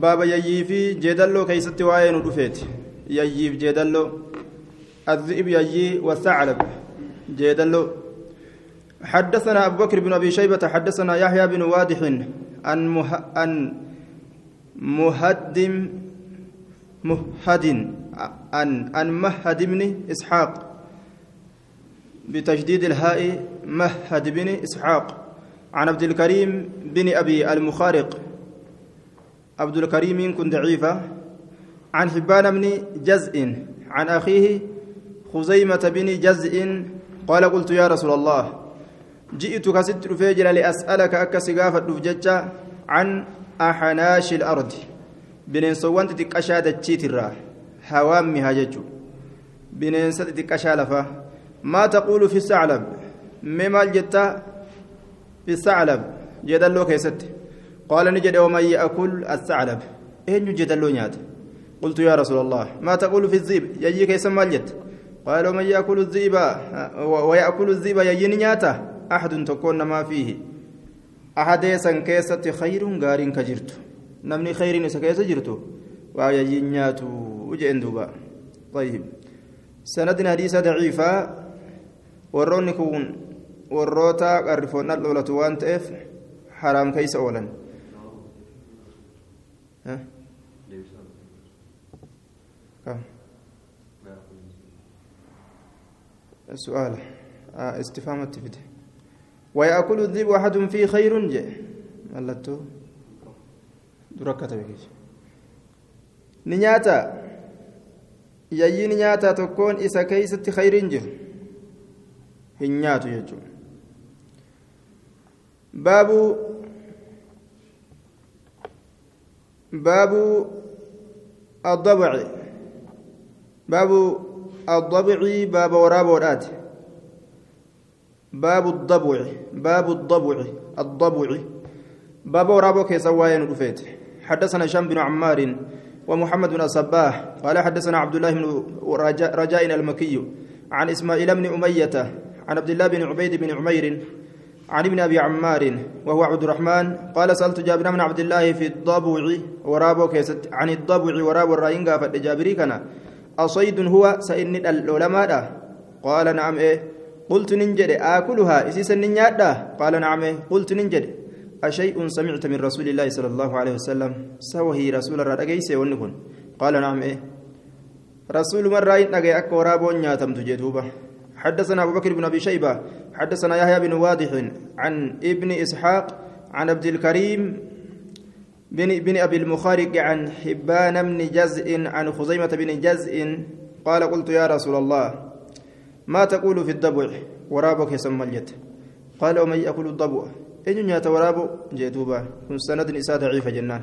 baaba yayyii fi jeedalloo keeysatti waa'ee nu dhufeeti. Yayyiif jeedalloo. الذئب يجي والثعلب جيدلو حدثنا أبو بكر بن أبي شيبة حدثنا يحيى بن وادح عن مه... عن مهدم مهد عن عن مهد بن إسحاق بتجديد الهاء مهد بن إسحاق عن عبد الكريم بن أبي المخارق عبد الكريم كن ضعيفة. عن حبان بن جزء عن أخيه خزيمة بن جزء قال قلت يا رسول الله جئتك ست فجر لأسألك أكسقافة دفججة عن أحناش الأرض. بنين سوانت تكشاد التشيترا هوامي هاججو بنين ست تكشالفة ما تقول في الثعلب؟ مما الجتا في الثعلب. جدلو كيست. قال نجد ومن يأكل الثعلب. أين جدلو نيات قلت يا رسول الله ما تقول في الذئب؟ يجي كيس مالجت قال ومن يأكل الذئب؟ ويأكل الذئب يجي نياته؟ أحد تكون ما فيه. أحد يسن كيسة خير غار كجرت. نمني خير نسا كيسة جرتو. ويجي نياتو وجئن دوبا طيب. سندنا حديثة ضعيفة warroonni kun warroota qarrifoonnaa dhoolatu waan ta'eef haraam keeysa oolan سؤال استفهام التفت ويأكل الذئب أحد فيه خير جاء ملتو. دركة بكيش. نياتا. يجي نياتا تكون إسا كيست خير جه hin nyaatu jechuudha baabu baabu addabaci waraaboodhaati baabu addabuci baabu addabuci addabuci baaba waraaboo keessa waa'ee nu dhufeete حدثنا هشام بن عمار ومحمد بن الصباح قال حدثنا عبد الله بن رجاء المكي عن إسماعيل بن أمية عن عبد الله بن عبيد بن عمير عن ابن أبي عمار وهو عبد الرحمن. قال سألت جابر بن عبد الله في الضبع ورابو كيست عن الضبع ورابو الراينغا فجابري كان. أصيد هو سإن العلماء قال نعم إيه. قلت ننجد. آكلها إسيس النياد قال نعم إيه. قلت ننجد. أشيء سمعت من رسول الله صلى الله عليه وسلم. سوهي رسول الرأجيس ونكن. قال نعم إيه. رسول من راين نجي أكو رابو نياتم تجدوبه حدثنا أبو بكر بن أبي شيبة. حدثنا يحيى بن واضح عن ابن إسحاق عن عبد الكريم بن بن أبي المخارق عن حبان بن جزء عن خزيمة بن جزء قال قلت يا رسول الله ما تقول في الضبع؟ ورابك يسمى قال ومن يأكل الضبع؟ إن يات ورابو جيتوبا. كن سند نساء ضعيفة جنان.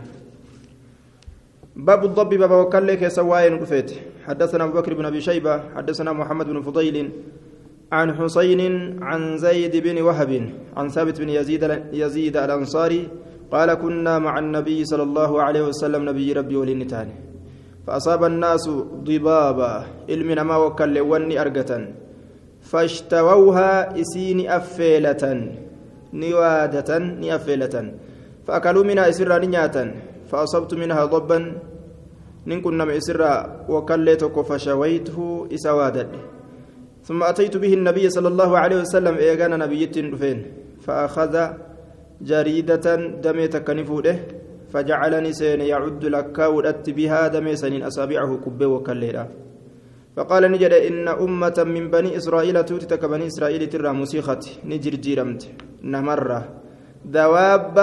باب الضب باب وكل كسواين رفيت حدثنا أبو بكر بن أبي شيبة حدثنا محمد بن فضيل عن حسين عن زيد بن وهب عن ثابت بن يزيد يزيد الأنصاري قال كنا مع النبي صلى الله عليه وسلم نبي ربي ولنتان فأصاب الناس ضبابا علمنا ما وكل وني أرقة فاشتووها إسين أفيلة نوادة نأفيلة فأكلوا منها إسرا نياتا فأصبت منها ضبا نكن نم إسرا وكليتك فشويته إسوادت. ثم أتيت به النبي صلى الله عليه وسلم إيغانا نبيت فين فأخذ جريدة دميت كنفوده فجعلني سين يعد لك ودت بها دمي سنين أصابعه كبه وكليلا فقال نجد إن أمة من بني إسرائيل توتتك بني إسرائيل ترى مسيخت نجر جيرمت نمرة دواب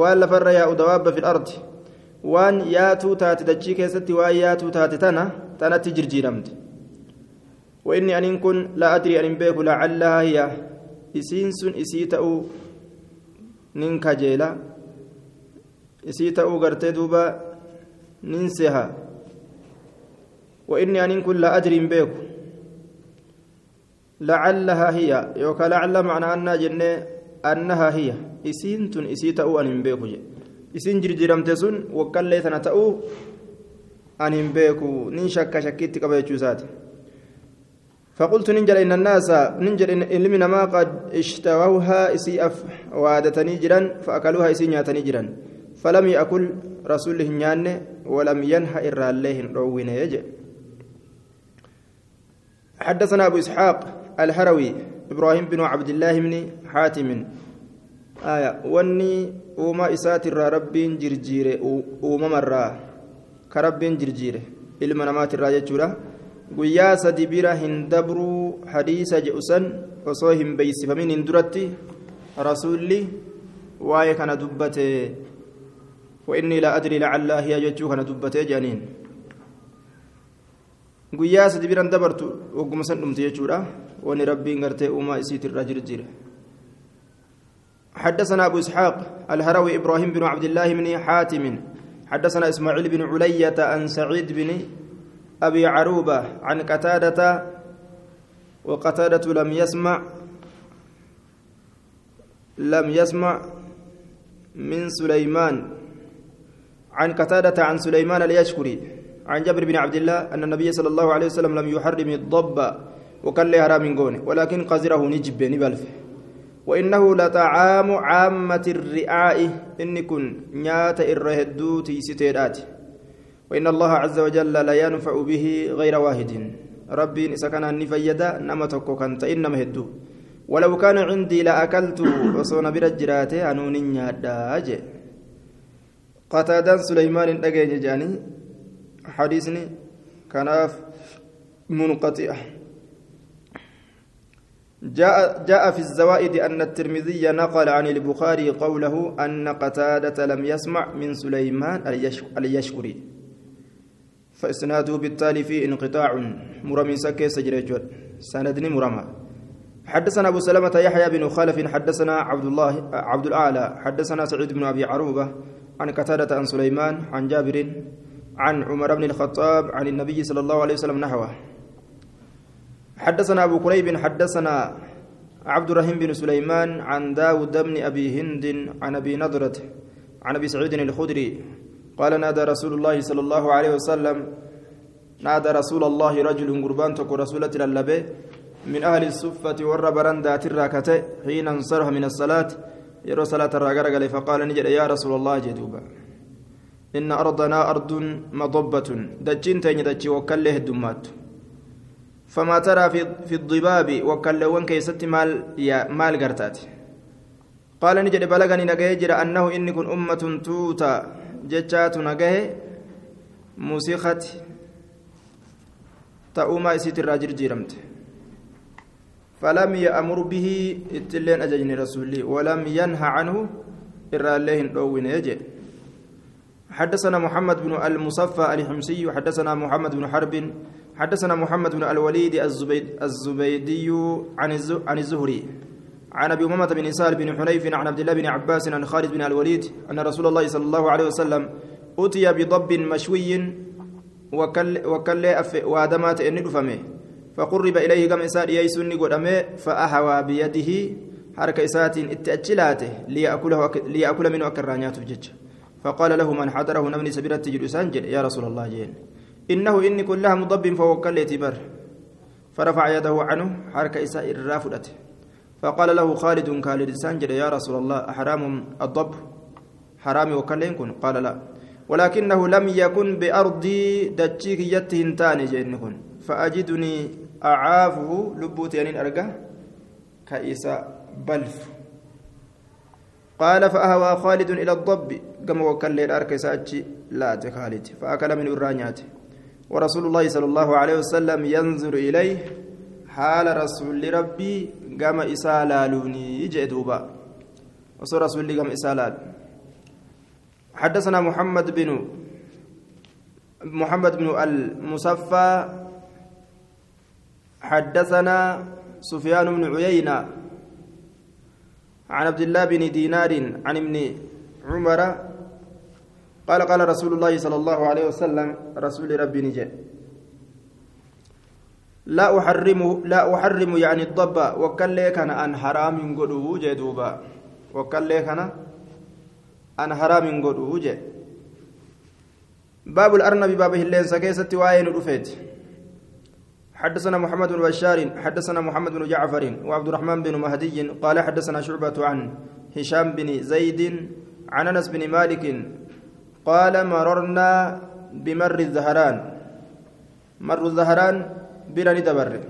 ولا فر يا دواب في الأرض وان ياتو تات دجي كيستي وان ياتو تات تنا تنا تجر جيرمت وإني أن كن لا أدري أن بيك لعلها هي إسين إسيتأو ننكجيلا إسيتأو غرتي دوبا ننسها وإني أن كن لا أدري بيك لعلها هي يوكا لعل معنى أنها جنة أنها هي إسين تن إسيتأو أن بيك إسين جرجرمت سن وكالي تنتأو أن بيك ننشك شكيت قبل فقلت ننجل إن الناس ننجل إن لمن ما قد اشتووها إسي أف وادتني جرا فأكلوها إسي نياتني جرا فلم يأكل رسول هنيان ولم ينهى إرى الله روين يجي. حدثنا أبو إسحاق الهروي إبراهيم بن عبد الله بن حاتم. آية وني وما إسات الرا رب جرجير وما مرة كرب جرجير إلما نمات الراجة guyyaa sadi bira hin dabruu hadiisa jedhusan osoo hin beeysifamin hin duratti rasuulli waa'ee kana dubbate وإني لا أدري لعل هي جتشو كان دبتي جانين guyyaa sadi biran dabartu wagguma san dhumte jechuudha wani rabbiin gartee uumaa isiit irraa jirjire حدثنا أبو إسحاق الهروي إبراهيم بن عبد الله بن حاتم حدثنا إسماعيل بن علية عن سعيد بن أبي عروبة عن قتادة وقتادة لم يسمع لم يسمع من سليمان. عن قتادة عن سليمان اليشكري عن جابر بن عبد الله أن النبي صلى الله عليه وسلم لم يحرم الضب وكان له حرام قوني ولكن قزره نجب نبلف. وإنه لطعام عامة الرعاء إن كن نيات الرهدو تيستيرات وإن الله عز وجل لا ينفع به غير واحد. ربي كان نفيدا نمتك كنت إنما هدو. ولو كان عندي لأكلت وصون برجراته أنون نيادا قتادان سليمان دقين جاني حديثني كناف منقطع. جاء جاء في الزوائد أن الترمذي نقل عن البخاري قوله أن قتادة لم يسمع من سليمان أليشكري. فإسناده بالتالي فيه انقطاع. مرمي سكي سجريجود سندني مرمى. حدثنا أبو سلمة يحيى بن خالف حدثنا عبد الله عبد الأعلى حدثنا سعيد بن أبي عروبة عن قتادة عن سليمان عن جابر عن عمر بن الخطاب عن النبي صلى الله عليه وسلم نحوه. حدثنا أبو كريب حدثنا عبد الرحيم بن سليمان عن داود بن أبي هند عن أبي نضرة عن أبي سعيد الخدري قال نادى رسول الله صلى الله عليه وسلم نادى رسول الله رجل قربان تكو رسولة اللبي من أهل الصفة والربران ذات الراكتة حين انصرف من الصلاة يرى صلاة الراقر فقال نجد يا رسول الله جدوبا. إن أرضنا أرض مضبة دجين تين دجي وكله الدمات. فما ترى في في الضباب وكلون كيست مال يا مال قرتات. قال نجد بلغني نجيجر أنه إني كن أمة توتا. جتات نجه موسيقى تأوما يسيت الراجل جيرمت فلم يأمر به اتلين أججني رسولي ولم ينهى عنه إرى الله الأوين يجي حدثنا محمد بن المصفى الحمصي حدثنا محمد بن حرب حدثنا محمد بن الوليد الزبيد الزبيدي عن الزهري عن أبي أمامة بن سال بن حنيف عن عبد الله بن عباس عن خالد بن الوليد أن رسول الله صلى الله عليه وسلم أتي بضب مشوي وكل وكل وآدمات ان دفمه فقرب إليه كما اساد يسني قدمه فأهوى بيده حركة اسات اتاجلاته ليأكله ليأكل منه اكرانيات جج فقال له من حضره نمني سبيرت تجد سانجل يا رسول الله جين إنه إني كلها مضب فوكل يتبر فرفع يده عنه حركة إساء الرافدة فقال له خالد خالد سانجل يا رسول الله أحرام الضب؟ حرام وكلين كن؟ قال لا. ولكنه لم يكن بأرضي دجيك يتهنتان جينكن فأجدني أعافه لبوت يعني أرقى كإسا بلف. قال فأهوى خالد إلى الضب. كما وكل الأرك ساتشي لا خالد. فأكل من الرانيات. ورسول الله صلى الله عليه وسلم ينظر إليه حال رسول ربي قام إسالالوني يجي دوبا وصول رسول قام إسالال حدثنا محمد بن محمد بن المصفى حدثنا سفيان بن عيينة عن عبد الله بن دينار عن ابن عمر قال قال رسول الله صلى الله عليه وسلم رسول ربي نجي لا أحرم لا أحرم يعني الضب. وكل كان أن حرام قدو جدوبا وكل كان أن حرام قدو باب الأرنب بابه اللين سكيسة وين رفيت حدثنا محمد بن بشار حدثنا محمد بن جعفر وعبد الرحمن بن مهدي قال حدثنا شعبة عن هشام بن زيد عن أنس بن مالك قال مررنا بمر الزهران. مر الزهران بلا ندبر.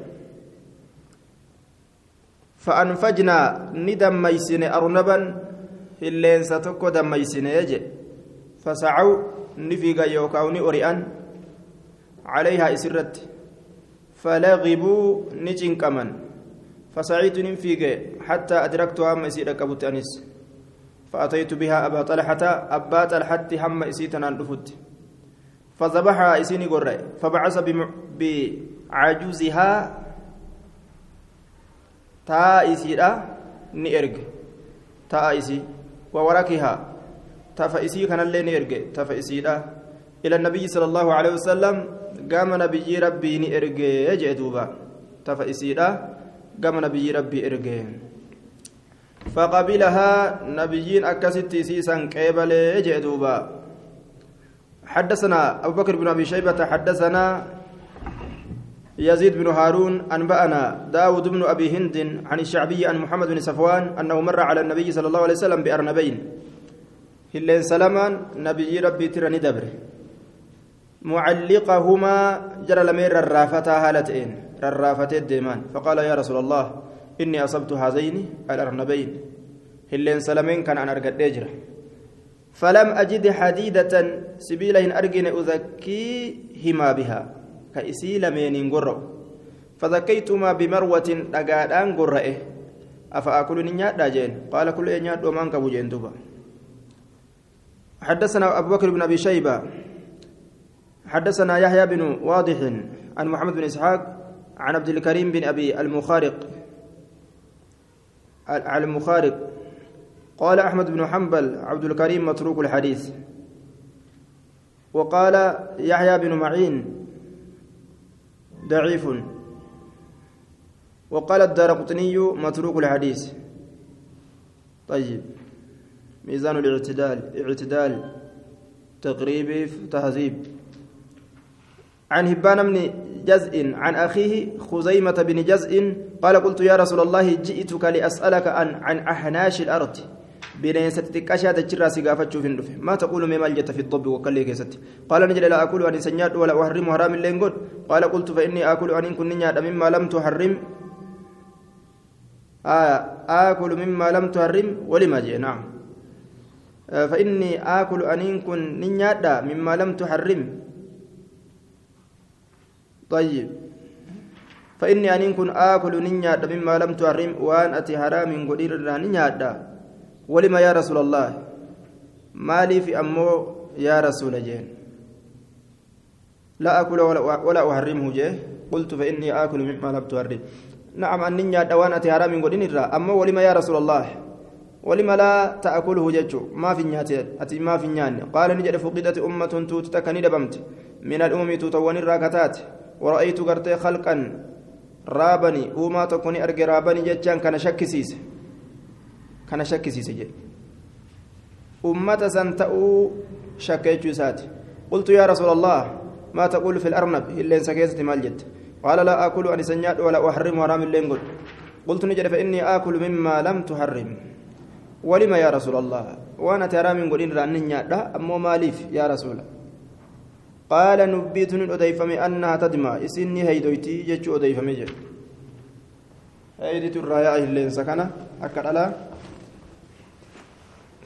فأنفجنا ندم ميسين أرنبا اللين ستكو دم ميسين يجي. فسعوا نفيق يوكاوني أريان عليها إسرت. فلغبوا نجن كمن فسعيت نفيق حتى أدركتها مسيرة كبت أنس فأتيت بها أبا طلحة أبا طلحة هم إسيتنا الدفت فذبحها إسيني قرأ. فبعث بعجوزها taa isiidha ni erge taa isii wawarakihaa tafa isii kanallee ni erge tafa isiidha ila nabiyyi sala allahu alehi wasalam gama nabiyyi rabbii ni erge jee duuba tafa isiidha gama nabiyyi rabbii erge فقبلها نبيين أكست سيسا قبل جدوبا حدثنا أبو بكر بن أبي شيبة حدثنا يزيد بن هارون أنبأنا داود بن أبي هند عن الشعبي عن محمد بن صفوان أنه مر على النبي صلى الله عليه وسلم بأرنبين. هلين سلمان نبي ربي ترني دبر. معلقهما جرى لمير الرافتا هالتين. الرافتين ديمان فقال يا رسول الله إني أصبت هذين الأرنبين. هلين سلمين كان أنا أرقد ديجرة فلم أجد حديدة سبيلهن أرجن أذكيهما بها. كإسي لمين قرأ فذكيتما بمروة دقادان قرأه أفأكل نيات داجين قال كل نيات ومان كبو دوبا حدثنا أبو بكر بن أبي شيبة حدثنا يحيى بن واضح عن محمد بن إسحاق عن عبد الكريم بن أبي المخارق المخارق قال أحمد بن حنبل عبد الكريم متروك الحديث وقال يحيى بن معين ضعيف. وقال الدارقطني متروك الحديث. طيب. ميزان الاعتدال اعتدال تقريب تهذيب. عن هبان بن جزء عن أخيه خزيمة بن جزء قال قلت يا رسول الله جئتك لأسألك عن عن أحناش الأرض. Dhufe maa taquulu mee maal jetta fi dobbi wakkaallee keessatti qaala ni jedhe laa akulu ani isa nyaadhu wala uharrimu haraam illee hin godhu qaala qultu fa inni akulu aniin kun ni nyaadha mimmaa lam tuharrim آكل مما لم تحرم ولما جئ نعم فإني آكل أنين كن نيادا مما لم تحرم طيب فإني أنين كن آكل نيادا مما لم تحرم وأن أتي حرام قدير نيادا ولما يا رسول الله؟ مالي في أمو يا رسول جين. لا أكل ولا, أحرمه جيه قلت فإني آكل مما لم تحرم. نعم أني دوان أتي حرام قدين أما ولما يا رسول الله؟ ولما لا تأكله ججو ما في نياتي أتي ما في نيان قال نجد فقدت أمة توتتكني دبمت. من الأمم توتوان الراكتات ورأيت قرتي خلقا رابني. وما تكوني أرجي رابني ججان كان شكسيس. Kana shakkisiise jedhe ummata san ta'uu shakka jechuu isaati qultu yaa rasuula allah maa taquulu fi larnab illeensa keessatti maal jette qaala laa aakulu ani san nyaadhu wala uharrimu haraam illeen godhu qultu ni jedhe fa innii aakulu mimmaa lam tuharrim walima yaa rasuula allah waan ati haraamin godhin irraa nin nyaadha ammoo maaliif yaa rasuula qaala nubbiitu nin odeeyfame annaha tadma isinni heydoyti jechuu odeeyfame jedhe heyditu yaa illeensa kana akka dhalaa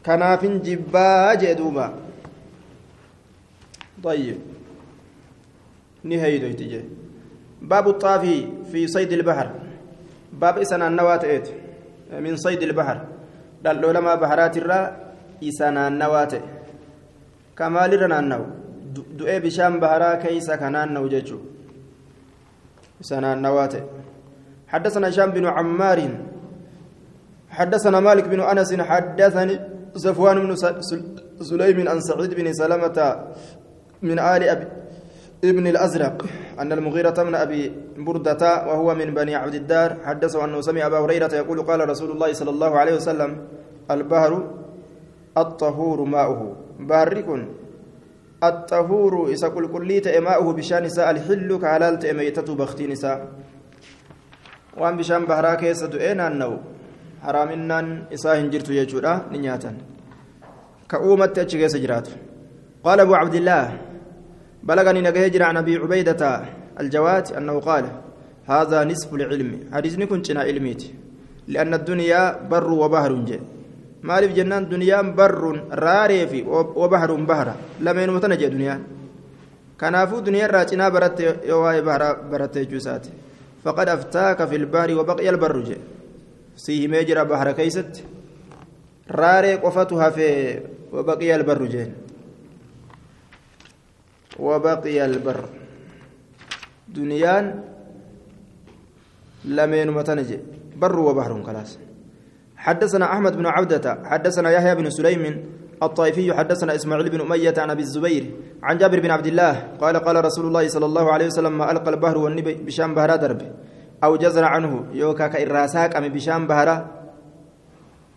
kanaafin jibbaa jee طيب نهاية تجي باب الطافي في صيد البحر باب إسنا النوات إيت من صيد البحر دلو لما بحرات الرا إسنا النوات كما لرنا النو دؤي بشام بحرا كيسا كنان نوججو إسنا النوات حدثنا هشام بن عمار حدثنا مالك بن أنس حدثني صفوان بن سليم عن سعيد بن سلمة من آل أبي ابن الأزرق أن المغيرة من أبي بردة وهو من بني عبد الدار حدثه أنه سمع أبا هريرة يقول قال رسول الله صلى الله عليه وسلم البحر الطهور ماؤه. بارك الطهور إذا كل كليت ماؤه بشان نساء الحل كعلالت ميتة بختي نساء. وأن بشان بهراك يسد إينا النو haraaminaan isaa hin jirtu jechuudha ni nyaatan كأومت أتشكيس جرات قال أبو عبد الله بلغني نجهجر عن أبي عبيدة الجواد أنه قال هذا نصف العلم حديثني كنت علميتي لأن الدنيا بر وبحر jennaan duniyaan barruun raaree fi wabaharuun bahara lameenuma tana jee duniyaan kanaafuu duniyaarraa cinaa baratte yoo waa'ee baharaa baratte jechuu isaati faqad aftaaka fi lbahri wabaqya albarru jee sii himee jira bahara keeysatti raaree wabaqiya albarru jeen. Wabaqiya albarru. Duniyaan lameenuma tana jee. Barru wabaharuun kalaas. حدثنا أحمد بن عبدة حدثنا يحيى بن سليم الطائفي حدثنا إسماعيل بن أمية عن أبي الزبير عن جابر بن عبد الله قال قال رسول الله صلى الله عليه وسلم ما ألقى البحر والنبي بشام بهرا درب. أو جزر عنه. يوكا كإراساك أم بشام بهرا.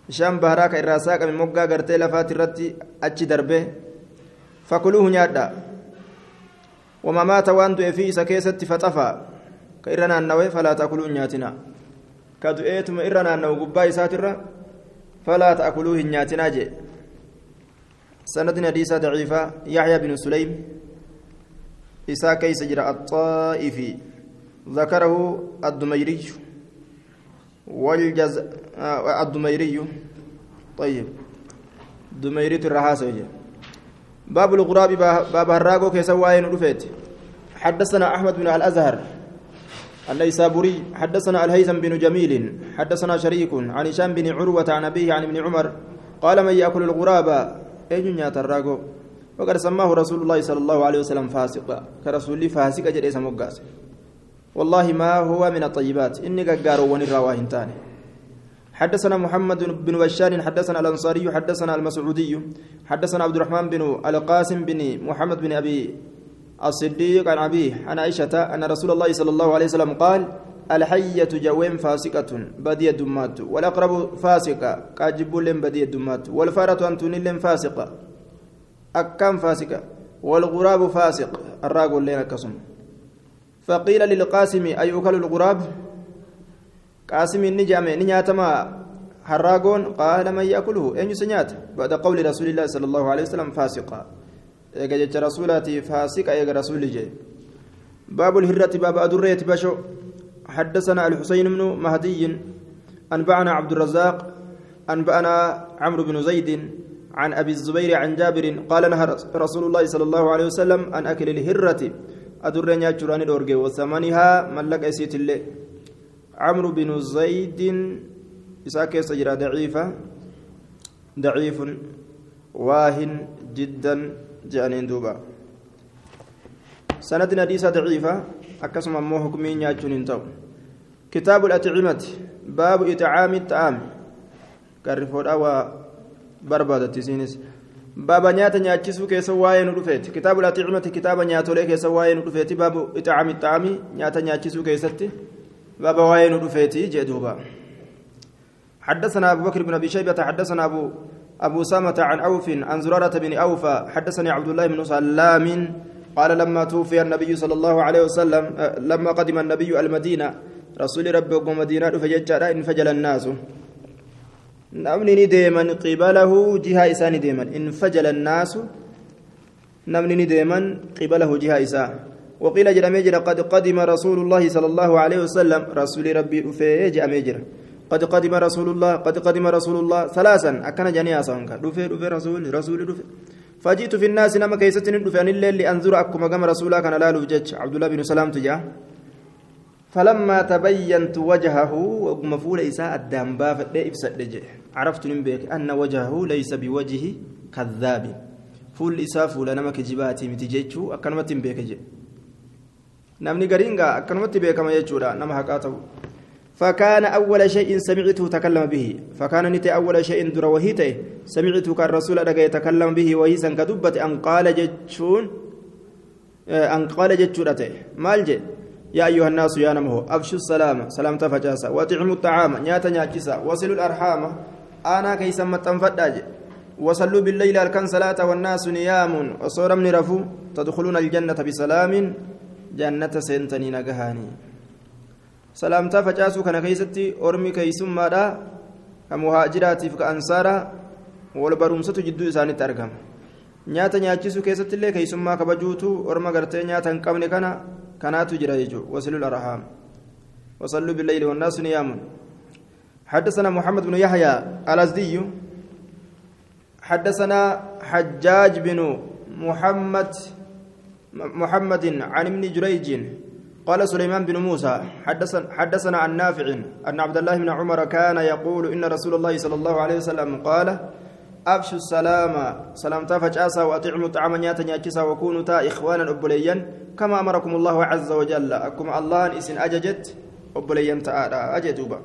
بشام بهرا كإراساك أم مقا قرتي لفات الرتي أتش دربه. فكلوه نيادا. وما مات وانتو في سكيست فطفى كإرنا النوي فلا تأكلوا نياتنا. كدؤيتم إرنا أنه قباء ساترة فلا تأكلوه نياتنا جي. سندنا ديسا ضعيفة. يحيى بن سليم. إسا كيس جرى الطائفي. ذكره الدميري. والجز آه الدميري. طيب. دميري الرهاسة باب الغراب باب الراغو كيسواين رفيت حدثنا أحمد بن الأزهر. النيسابوري حدثنا الهيثم بن جميل. حدثنا شريك عن هشام بن عروة عن أبيه عن ابن عمر. قال من يأكل الغراب؟ أين ياتراغو وقد سماه رسول الله صلى الله عليه وسلم فاسقا. كرسول فاسق جري سموغاس والله ما هو من الطيبات. إني قار ونرى تاني. حدثنا محمد بن بشار حدثنا الأنصاري حدثنا المسعودي حدثنا عبد الرحمن بن القاسم بن محمد بن أبي الصديق عن أبيه عن عائشة أن رسول الله صلى الله عليه وسلم قال الحية جوين فاسقة بدية دمات والأقرب فاسقة كاجب لهم بدية دمات والفارة أنتون لهم فاسقة أكام فاسقة والغراب فاسق الراجل لنا كسم فقيل للقاسم أيؤكل الغراب؟ قاسم النجام نياتما حراغون قال من يأكله؟ أين سنيات. بعد قول رسول الله صلى الله عليه وسلم eega jecha rasuulaati faasiqa eega rasuulli jee باب الهرة باب أدرية بشو. حدثنا الحسين بن مهدي أنبأنا عبد الرزاق أنبأنا عمرو بن زيد عن أبي الزبير عن جابر قال نهى رسول الله صلى الله عليه وسلم أن أكل الهرة. أدرية ناتشوران الأورجي وثمنها ملك أسيت الله عمرو بن زيد إساك سجرة ضعيفة ضعيف واهن جدا جانين دوبا سند حديث ضعيفة أكسم أمو حكمين ياجون انتو كتاب الأطعمة باب إطعام الطعام كارفور أو بربادة تسينس باب نيات نياتشسو كيسا واين رفيت كتاب الأطعمة كتاب نياتولي كيسا واين رفيت باب إطعام الطعام نيات نياتشسو كيستي باب واين رفيت جدوبا حدثنا أبو بكر بن أبي شيبة حدثنا أبو أبو سامة عن أوف عن زرارة بن أوفى حدثني عبد الله بن سلام قال لما توفي النبي صلى الله عليه وسلم لما قدم النبي المدينة رسول ربي ومدينة فججر انفجل الناس نمني ديما قبله جهة إسان ديما انفجل الناس نمني ديما قبله جهة إسان وقيل جرى مجرى قد قدم رسول الله صلى الله عليه وسلم رسول ربي أفيج أمجرى قد قدم رسول الله قد قدم رسول الله ثلاثا أكن جنيا سانكا دفي دفي رسول رسول دفي فجئت في الناس نما كيستني دفي أن الليل لأنظر أكما قام رسولا كان لا لوجج عبد الله بن سلام تجاه فلما تبينت وجهه ومفول إساء الدنبا فإفسد عرفت من أن وجهه ليس بوجه كذاب. فول إساء فول نما كجباتي متجيتشو أكنمت بيك جي. نمني قرينغا أكنمت بيك ما يجورا نما حقاته فكان أول شيء سمعته تكلم به. فكان نتي أول شيء در وهيته سمعته كالرسول رجع يتكلم به وهي سنكدبت أن قال جتشون أن قال جتشورته مال جي؟ يا أيها الناس يا نمه أفشوا السلام سلام تفجاسا وأطعموا الطعام. نياتا نياتشسا وصلوا الأرحام. أنا كيسا متنفداج وصلوا بالليل أركان صلاة والناس نيام وصور من رفو تدخلون الجنة بسلام جنة سنتني نجهاني kana keessatti ormi keeysummaadha ka muhaajiraatiif ka ansaaraa wal barumsatu jidduu isaanitti argama nyaata nyaachisu keessatti illee keeysummaa kabajuutu orma gartee nyaata hin qabne kana kanaatu jira jechuudha wasilul arhaam وصلوا بالليل والناس نيام حدثنا محمد بن يحيى الأزدي حدثنا حجاج بن محمد محمد عن ابن جريج قال سليمان بن موسى حدثنا حدثنا عن نافع أن عبد الله بن عمر كان يقول إن رسول الله صلى الله عليه وسلم قال أبشوا السلام سلامتا فجأسا وأطعموا الطعام نياتا نياتشسا وكونوا تا إخوانا أبليا كما أمركم الله عز وجل أكم الله إسن أججت أبليا تعالى أجدوبا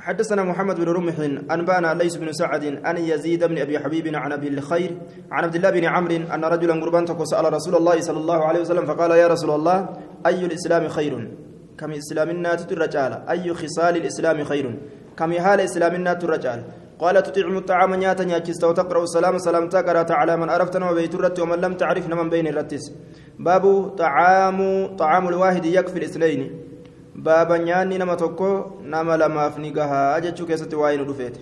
حدثنا محمد بن رمح أنبانا ليس بن سعد أن يزيد بن أبي حبيب عن أبي الخير عن عبد الله بن عمرو أن رجلا قربان سأل رسول الله صلى الله عليه وسلم فقال يا رسول الله أي الإسلام خير؟ كم إسلامنا الرجال أي خصال الإسلام خير؟ كم حال إسلامنا الرجال قال تطعم الطعام نياتا نياتشست وتقرأ السلام سلام تقرأت على من عرفتنا وبيت الرت ومن لم تعرف من بين الرتس. باب طعام طعام الواحد يكفي الاثنين. باب نياني نما توكو نما لما فنيغها أجتشو كيست واين رفيت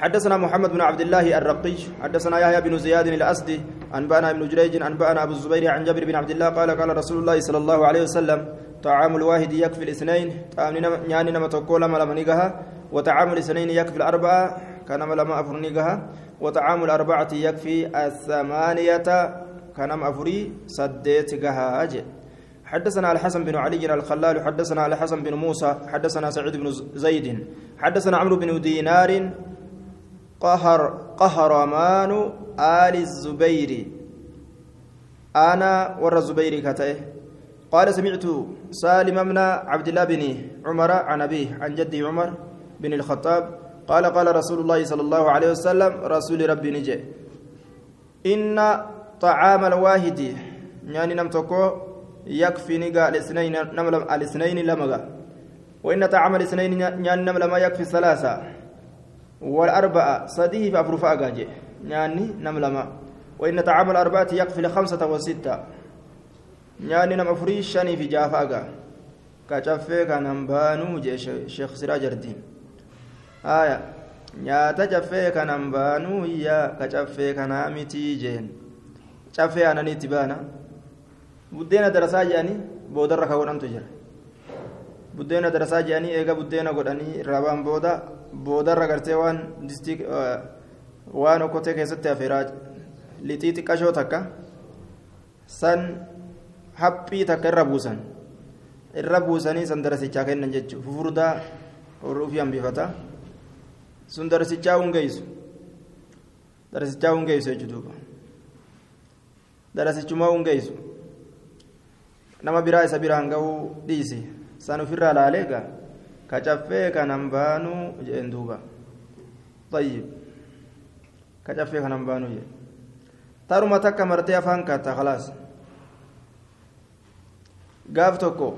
حدثنا محمد بن عبد الله الرقي حدثنا يحيى بن زياد الأسدي أنبأنا ابن جريج أنبأنا أبو الزبير عن جابر بن عبد الله قال قال رسول الله صلى الله عليه وسلم طعام الواحد يكفي الاثنين نياني نما توكو لما لما نيغها وطعام الاثنين يكفي الأربعة كان لما أفرنيقها وطعام الأربعة يكفي الثمانية كان أفري سديت أجل حدثنا الحسن بن علي الخلال حدثنا الحسن بن موسى حدثنا سعيد بن زيد حدثنا عمرو بن دينار قهر قهرمان آل الزبير. أنا ور الزبير كتئه قال سمعت سالم بن عبد الله بن عمر عن أبيه عن جدي عمر بن الخطاب قال قال رسول الله صلى الله عليه وسلم رسول ربي نجي إن طعام الواحد يعني نمتكو يكفي نجا الاثنين نمل الاثنين لمغا. وإن طعام الاثنين يعني نمل ما يكفي ثلاثة. والأربعة صديه فأفرفا أجاجي يعني نمل ما وإن طعام الأربعة يكفي لخمسة وستة. يعني نم أفري شني في جافا أجا كشفه كان هنبانو شيخ سراج الدين. haya nyaata caffee kanan baanuu iyyaa ka caffee kanaa mitii jeen caffee aananiitti baana buddeena darasaa jedhanii boodarra ka godhantu jira buddeena darasaa jedhanii eega buddeena godhanii irraa baan booda boodarra gartee waan distii waan okkotee keessatti hafeeraa lixii xiqqashoo takka san haphii takka irra buusan irra buusanii san darasichaa kennan jechuudha fufurdaa horruufii hambifata. sun darsichaa hungeessu darsichaa hungeessu jechuudha darasichumaa hungeessu nama biraa isa biraan gahuu dhiisi san ofirraa laalee gaa ka caffee kanan baanuu jeen duuba طيب ka caffee kanan baanuu jee taruma takka martee afaan kaata khalaas gaaf tokko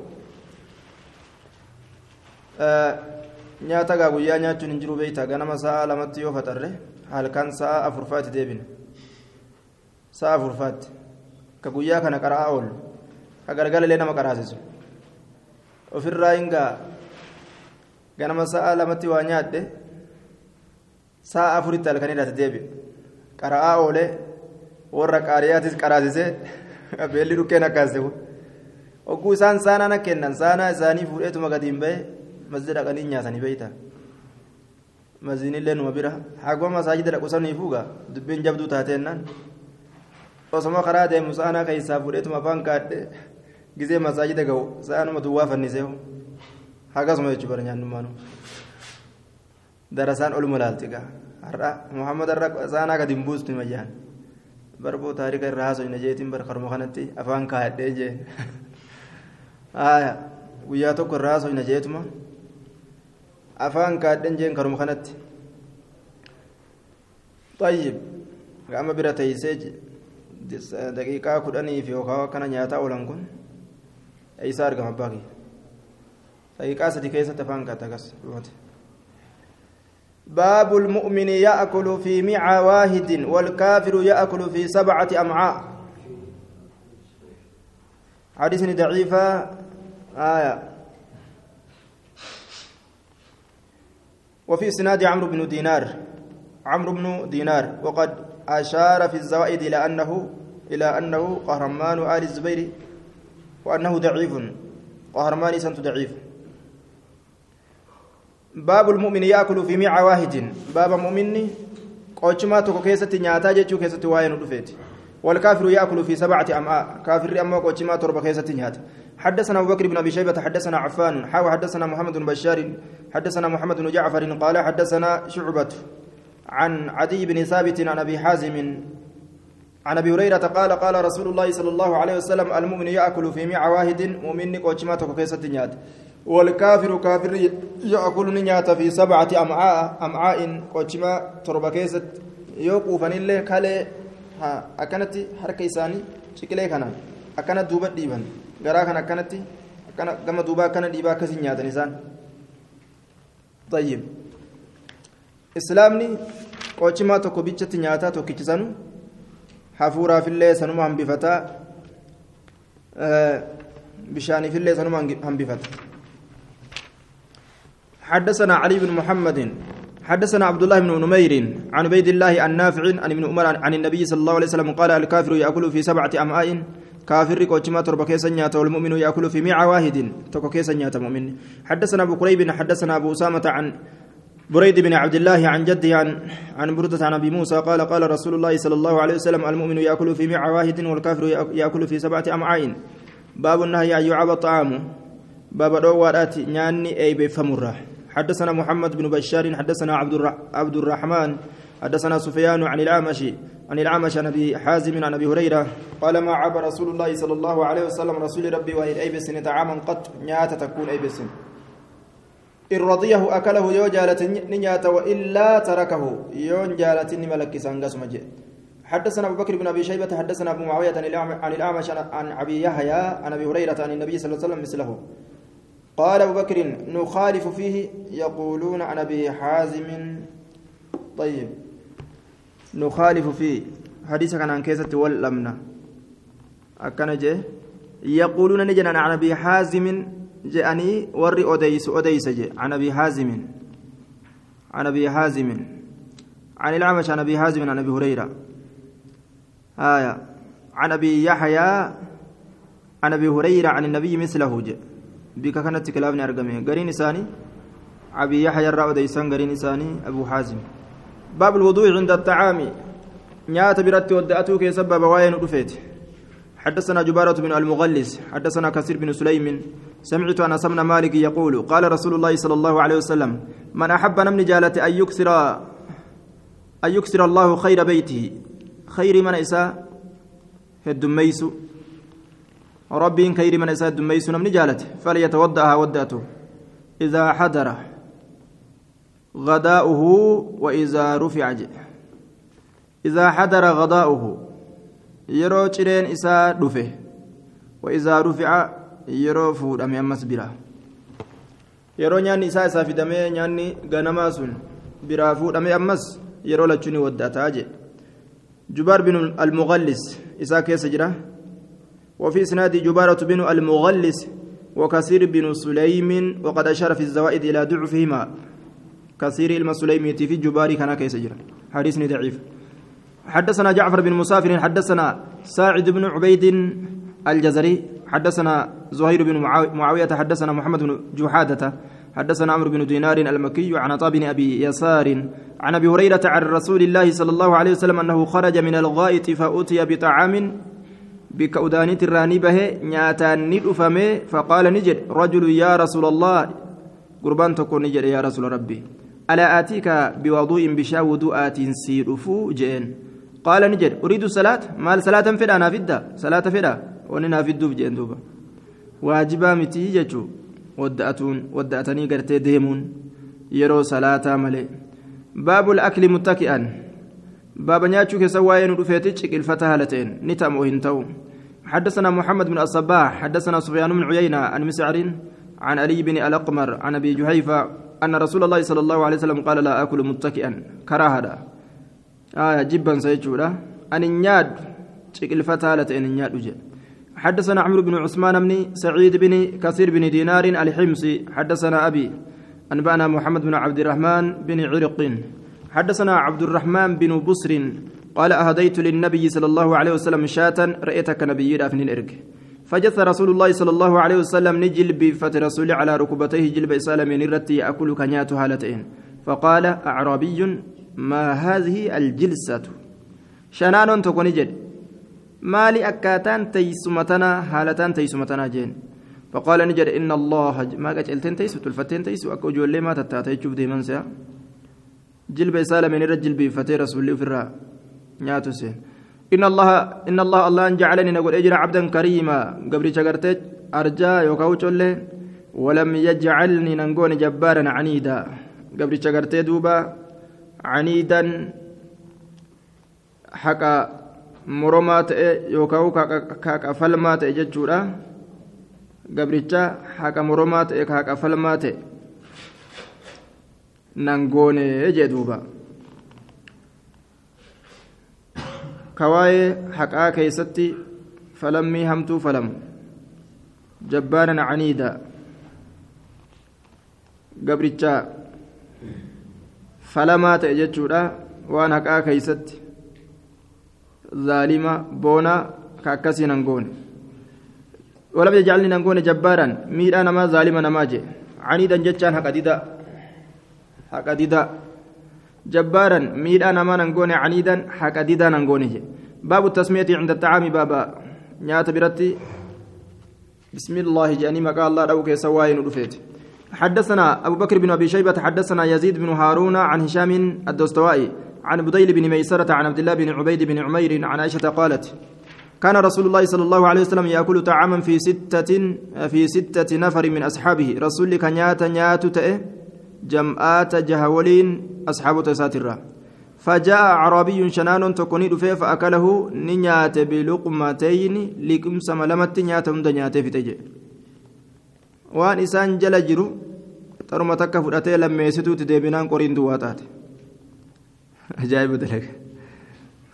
nyaata gaa guyyaa nyaachuun hin jiru beeyta ganama sa'a lamatti yoo faxarre halkan sa'a afurfaatti deebina sa'a afurfaatti ka guyyaa kana qara'aa oolu illee nama qaraasisu ofirraa hingaa ganama sa'a lamatti waa nyaadhe sa'a afuritti halkan hidhate deebi qara'aa oole warra qaariyaatis qaraasisee beelli dhukkeen akkaase ogguu isaan saanaa kennan saanaa isaanii fuudheetuma gadi hin bahe masjida dhaqanii nyaatanii beeyta maziinillee numa bira haguma masaajida dhaqu saniifuuga dubbiin jabduu taateennaan osoma karaa deemu sa'anaa keessaa fuudheetuma afaan kaadhe gizee masaajida ga'u sa'anuma duwwaa fanniseehu hagasuma jechuu bara nyaannummaanu darasaan oluma laalti gaa har'a muhammad har'a sa'anaa gadi hin buustu hima jaan barboo taarika irraa haasoyna jeetiin bara karuma kanatti afaan kaadhee jeen guyyaa tokko irraa haasoyna jeetuma afaan kaadhen jeen karuma kanatti طيب قام برا تيسج دقيقة كدني في وكاو كان نياتا أولان كن أي سار قام باقي دقيقة سدي كيسة تفان كاتكس باب المؤمن يأكل في معى واحد والكافر يأكل في سبعة أمعاء حديث ضعيفة آية وفي اسناد عمرو بن دينار عمرو بن دينار وقد أشار في الزوائد إلى أنه إلى أنه قهرمان آل الزبير وأنه ضعيف. قهرمان سنت ضعيف. باب المؤمن يأكل في ميع واحد. باب مؤمن قوشما توكو كيسة نياتا جيتشو كيسة واين ودفيت والكافر يأكل في سبعة أمعاء كافر أما قوشما تربة كيسة نياتا. حدثنا أبو بكر بن أبي شيبة حدثنا عفان حاو حدثنا محمد بن بشار حدثنا محمد بن جعفر قال حدثنا شعبة عن عدي بن ثابت عن أبي حازم عن أبي هريرة قال قال رسول الله صلى الله عليه وسلم المؤمن يأكل في مع واحد مؤمن قوشما كيسة نيات. والكافر كافر يأكل نيات في سبعة أمعاء أمعاء قوشما تربة كيسة يوقفن الله كالي ها أكنت حركة إساني شكله كان. أكنت دوبة ديبان garaa kan akkanatti akkana gama duubaa akkana dhiibaa akkasii nyaatan isaan طيب. islaamni qochimaa tokko bichatti nyaataa tokkichisanu hafuuraafillee sanuma hambifataa bishaaniifillee sanuma hambifata حدثنا علي بن محمد حدثنا عبد الله بن نمير عن عبيد الله النافع عن ابن عمر عن النبي صلى الله عليه وسلم قال الكافر يأكل في سبعة أمعاء كافر قوتشما تربة كيسا نياتا والمؤمن يأكل في ميع واحد تكو كيسا نياتا مؤمن. حدثنا أبو قريب حدثنا أبو أسامة عن بريد بن عبد الله عن جده عن عن بردة عن أبي موسى قال قال رسول الله صلى الله عليه وسلم المؤمن يأكل في ميع واحد والكافر يأكل في سبعة أمعاء باب النهي أن يعاب الطعام. باب دوارات نياني أي بفمرة. حدثنا محمد بن بشار حدثنا عبد الرحمن حدثنا سفيان عن الأعمش عن العمش عن أبي حازم عن أبي هريرة. قال ما عاب رسول الله صلى الله عليه وسلم رسول ربي وهي ايبس طعاما قط؟ نيات تكون ايبس إن رضيه أكله يو جالت نيات وإلا تركه يون جالت ملك سانغاس مجد. حدثنا أبو بكر بن أبي شيبة حدثنا أبو معاوية عن الأعمش عن أبي يحيى عن أبي هريرة عن النبي صلى الله عليه وسلم مثله. قال أبو بكر نخالف فيه يقولون عن أبي حازم. طيب. نخالف فيه. حديث كان عن كيسة والأمنة. أكن جه. يقولون نجنا عن أبي حازم. جاءني وري أديس أديس جه عن أبي حازم. عن أبي حازم. عن عن أبي حازم عن أبي هريرة. آية. عن أبي يحيى عن أبي هريرة عن النبي مثله جه بك كانت إساني أبي يحيى أبو حازم. باب الوضوء عند الطعام. نيات برت ودأتوك سبب وين رفيت حدثنا جبارة بن المغلس حدثنا كثير بن سليم سمعت أنس بن مالك يقول قال رسول الله صلى الله عليه وسلم من أحب نمن جالة أن يكسر أن يكسر الله خير بيته. خير من إساء الدميس. ربي خير من إساء الدميس نمن جالته فليتوضأها ودأته إذا حضر غداؤه وإذا رفع إذا حضر غداؤه. يرو cireen isaa dhufe وإذا رفع yeroo fuudhame ammas bira yeroo nyaanni isaa isaa fidamee nyaanni ganamaa sun biraa fuudhame ammas yeroo lachuun waddataa jedhe جبار بن المغلس إسا كيس جرا وفي إسناد جبارة بن المغلس وكثير بن سليم وقد أشار في الزوائد إلى ضعفهما كثير المسلمي في جباري كان كيس جرا حديث ضعيف حدثنا جعفر بن مسافر حدثنا ساعد بن عبيد الجزري حدثنا زهير بن معاوية حدثنا محمد بن جحادة حدثنا عمرو بن دينار المكي عن عطاء أبي يسار عن أبي هريرة عن رسول الله صلى الله عليه وسلم أنه خرج من الغائط فأتي بطعام بكودانيت الراني به نياتان ندفمه فقال نجد رجل يا رسول الله قربان تكون نجد يا رسول ربي ألا آتيك بوضوء بشا وضوءات سيرفو؟ جين قال نجد أريد الصلاة؟ مال صلاة فدا أنا فدا صلاة فدا؟ وننا في الدوب جين دوبا. واجبا متي جتشو ودأتون ودأتني قرتي ديمون يرو صلاة ملي. باب الأكل متكئا. باب نياتشو كسواين رفيتش الفتاة هالتين نتأم وهنتو. حدثنا محمد بن الصباح حدثنا سفيان بن عيينة عن مسعر عن علي بن الأقمر عن أبي جحيفة أن رسول الله صلى الله عليه وسلم قال لا أكل متكئا. كراهة آية جبا سيجودا أن النياد الفتاة هالتين النياد وجه. حدثنا عمرو بن عثمان بن سعيد بن كثير بن دينار الحمصي. حدثنا أبي أنبأنا محمد بن عبد الرحمن بن عرق. حدثنا عبد الرحمن بن بصر قال أهديت للنبي صلى الله عليه وسلم شاة رأيتك نبي رافن الإرك فجث رسول الله صلى الله عليه وسلم نجل بفت رسول على ركبتيه جلب إسالم نرتي يأكل كنيات هالتين فقال أعرابي ما هذه الجلسة؟ شنان تكون جد. مالي أكاتان تيسمتنا هالتان تيسمتنا جين. فقال نجد إن الله ما قلتين تيسو تلفتين تيسو. أكو جولي ما تتاتي تشوف ديمان سيا. جلب إسالم نرجل بفتي رسول الله في الرا نياتو سين. إن الله إن الله الله أن جعلني نقول أجر عبدا كريما. قبل شجرتك أرجا يوكاوش ولم يجعلني نقول جبارا عنيدا. قبل شجرتي دوبا. caniidan haqa moromaa ta'e yookaan haqa falmaa ta'e jechuudha. Gabricha haqa moromaa ta'e haqa falmaa ta'e. Nan goone jee duuba. Kawaayee haqaa keessatti falammii hamtuu falamu. Jabbaanan caniida. Gabrichaa falamaa ta'e jechuudha. Waan haqaa keeysatti zaalima boonaa ka akkasiin hangoone ولم يجعلني نكون جبارا ميدا نما ظالما نما جي عنيدا جتان حقديدا حقديدا جبارا ميدا نما نكون عنيدا حقديدا نكون باب التسمية عند الطعام بابا نيات برتي بسم الله جاني مقال الله دوك سواين ودفيت حدثنا أبو بكر بن أبي شيبة حدثنا يزيد بن هارون عن هشام الدستوائي عن بديل بن ميسرة عن عبد الله بن عبيد بن عمير عن عائشة قالت كان رسول الله صلى الله عليه وسلم يأكل طعاما في ستة في ستة نفر من أصحابه. رسول كان نيات نيات تأه جمعات جهولين أصحاب تساترة. فجاء عربي شنان تكوني دفه فأكله نيات بلقمتين لكم سملمت نيات هند نيات في تجي. وان إسان جل جرو ترمى تكا فرأتي لما يسيتو تديبنان قرين دواتات أجائب دلك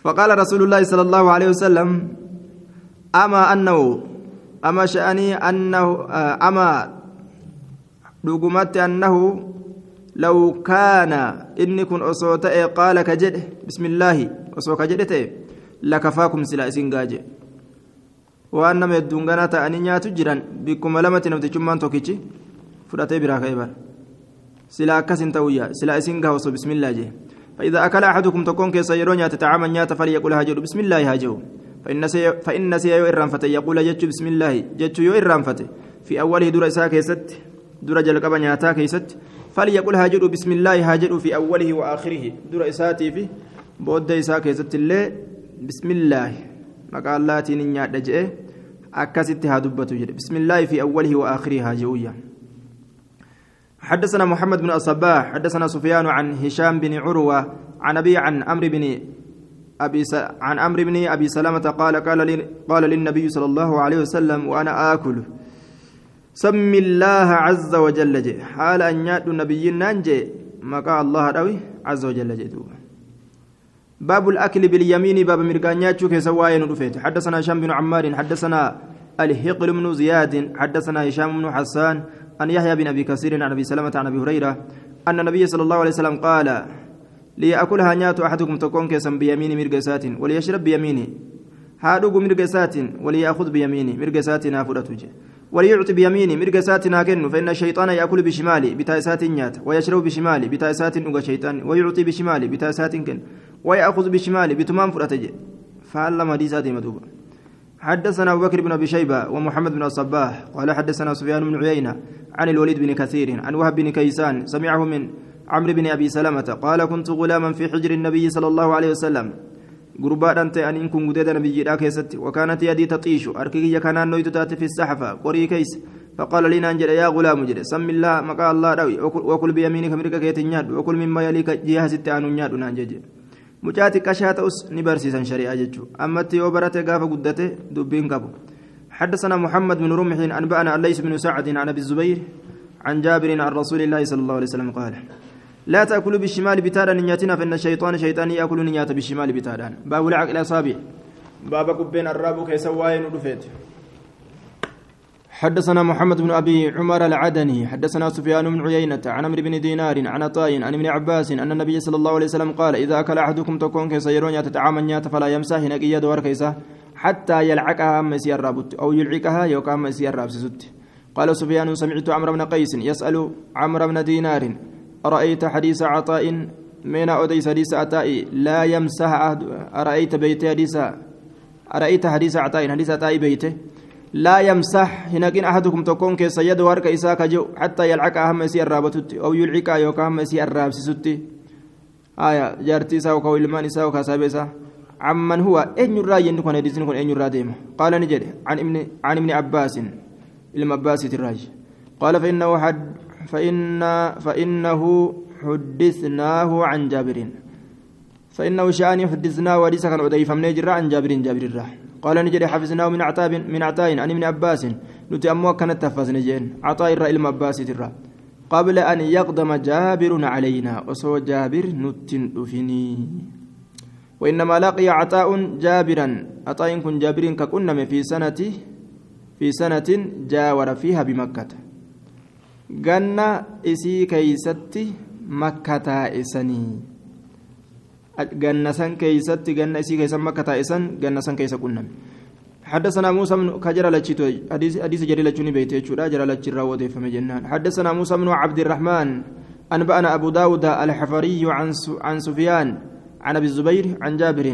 فقال رسول الله صلى الله عليه وسلم أما أنه أما شأني أنه أما لقمت أنه لو كان إني كن أصوت قال كجد بسم الله أصوت كجد لكفاكم سلا إسين قاجي وأنما يدونغانا تأني نياتو جيران بكم لمتي نفتي شمان توكيتي فرأتي برا خيبر سلا كسن تويا سلا إسين قاوسو بسم الله جي فإذا أكل أحدكم تكون كيس يرون تتعامل نيات فليقول هاجر بسم الله هاجر فإن سي يو إرانفته يقول جتش بسم الله جتش يو إرانفته في أوله دور إساء كيست دور جلقب نياتا كيست فليقول هاجر بسم الله هاجر في أوله وآخره دور إساتي في بود إساء كيست الله بسم الله مقال الله تين نيات دجئ أكست هادبته بسم الله في أوله وآخره هاجويا حدثنا محمد بن الصباح حدثنا سفيان عن هشام بن عروة عن أبي عن أمر بن أبي س... عن أمر بن أبي سلمة قال قال لي... قال للنبي صلى الله عليه وسلم وأنا آكل. سم الله عز وجل حال أن يأتوا النبي نانجي مقا الله روي عز وجل جي باب الأكل باليمين باب مرقانيات شوكي سواين رفيت. حدثنا هشام بن عمار حدثنا الهقل بن زياد حدثنا هشام بن حسان أن يحيى بن أبي كثير عن أبي سلمة عن أبي هريرة أن النبي صلى الله عليه وسلم قال ليأكلها نيات أحدكم تكون كيسا بيمين مرقسات وليشرب بيمينه هادوغ مرقسات وليأخذ بيمينه مرقسات نافرة وليعطي بيمينه مرقسات ناكن فإن الشيطان يأكل بشماله بتايسات نيات ويشرب بشماله بتايسات نوغا شيطان ويعطي بشماله بتايسات كن ويأخذ بشماله بتمام فرأتج فعلم حديثات مدوبة حدثنا أبو بكر بن أبي شيبة ومحمد بن الصباح قال حدثنا سفيان بن عيينة عن الوليد بن كثير عن وهب بن كيسان سمعه من عمرو بن أبي سلمة قال كنت غلاما في حجر النبي صلى الله عليه وسلم. أنت أن إن كنت نبي جدا كيست وكانت يدي تطيش أركي كان نويت تاتي في السحفة قري كيس فقال لي نانجل يا غلام جد سم الله مقال الله روي وكل بيمينك مرك كيت نياد وكل مما يليك جهة ستة أنو نياد نانجل mucaati qashaa ta'us ni barsiisan shari'aa jechuudha ammatti yoo barate gaafa guddate dubbiin qabu. حدثنا محمد بن رمح أنبأنا الليث بن سعد عن أبي الزبير عن جابر عن رسول الله صلى الله عليه وسلم قال لا تأكلوا بالشمال بتادا نياتنا فإن الشيطان شيطان يأكل نيات بالشمال بتادا. باب العقل الأصابع باب كبين الراب كيسواين ودفيت حدثنا محمد بن أبي عمر العدني حدثنا سفيان بن عيينة عن عمرو بن دينار عن عطاء عن ابن عباس أن النبي صلى الله عليه وسلم قال إذا أكل أحدكم تكون كيسيرون نيات فلا يمسح نقيا دور كيسة حتى يلعقها مسي الرابط أو يلعقها يوكا مسي الرابسست قال سفيان سمعت عمرو بن قيس يسأل عمرو بن دينار أرأيت حديث عطاء؟ من أوديس حديث عطاء؟ لا يمسح أرأيت بيت حديث أرأيت حديث عطاء؟ حديث عطاء بيته لا يمسح. هناك أحدكم تكون كيس يد ورك إساك جو حتى يلعك أهم مسي الرابطت. أو يلعك يوكا هم مسي الرابسست آية جارتي ساو كويلمان ساو كاسابيسا عمن هو أين يرى يندكون هديسين كون أين يرى قال نجد عن ابن عن ابن عباس. علم عباس الراج قال فإنه حد فإن فإنه حدثناه عن جابر. فإنه شأن حدثناه وليس كان أضيف من يجرى عن جابر جابر الراه قال نجد حفظناه من عتاب من عطاء عن ابن عباس. نتي أمو كانت تفز نجين. عطاء الرأي المباس ترى. قبل أن يقدم جابر علينا. وسو جابر نتن أفني. وإنما لقي عطاء جابرا. عطاء كن جابر ككنم في سنة في سنة جاور فيها بمكة. جنة إسي كيستي مكة إسني ganna san keeysatti ganna isii keeysan makka taa'esan ganna san keeysa qunname حدثنا موسى بن كجر لتشيتو حديث حديث جري لتشوني بيتي تشودا جرى لتشرا وديفم جنان حدثنا موسى بن عبد الرحمن أنبأنا أبو داود الحفري عن عن سفيان عن أبي الزبير عن جابر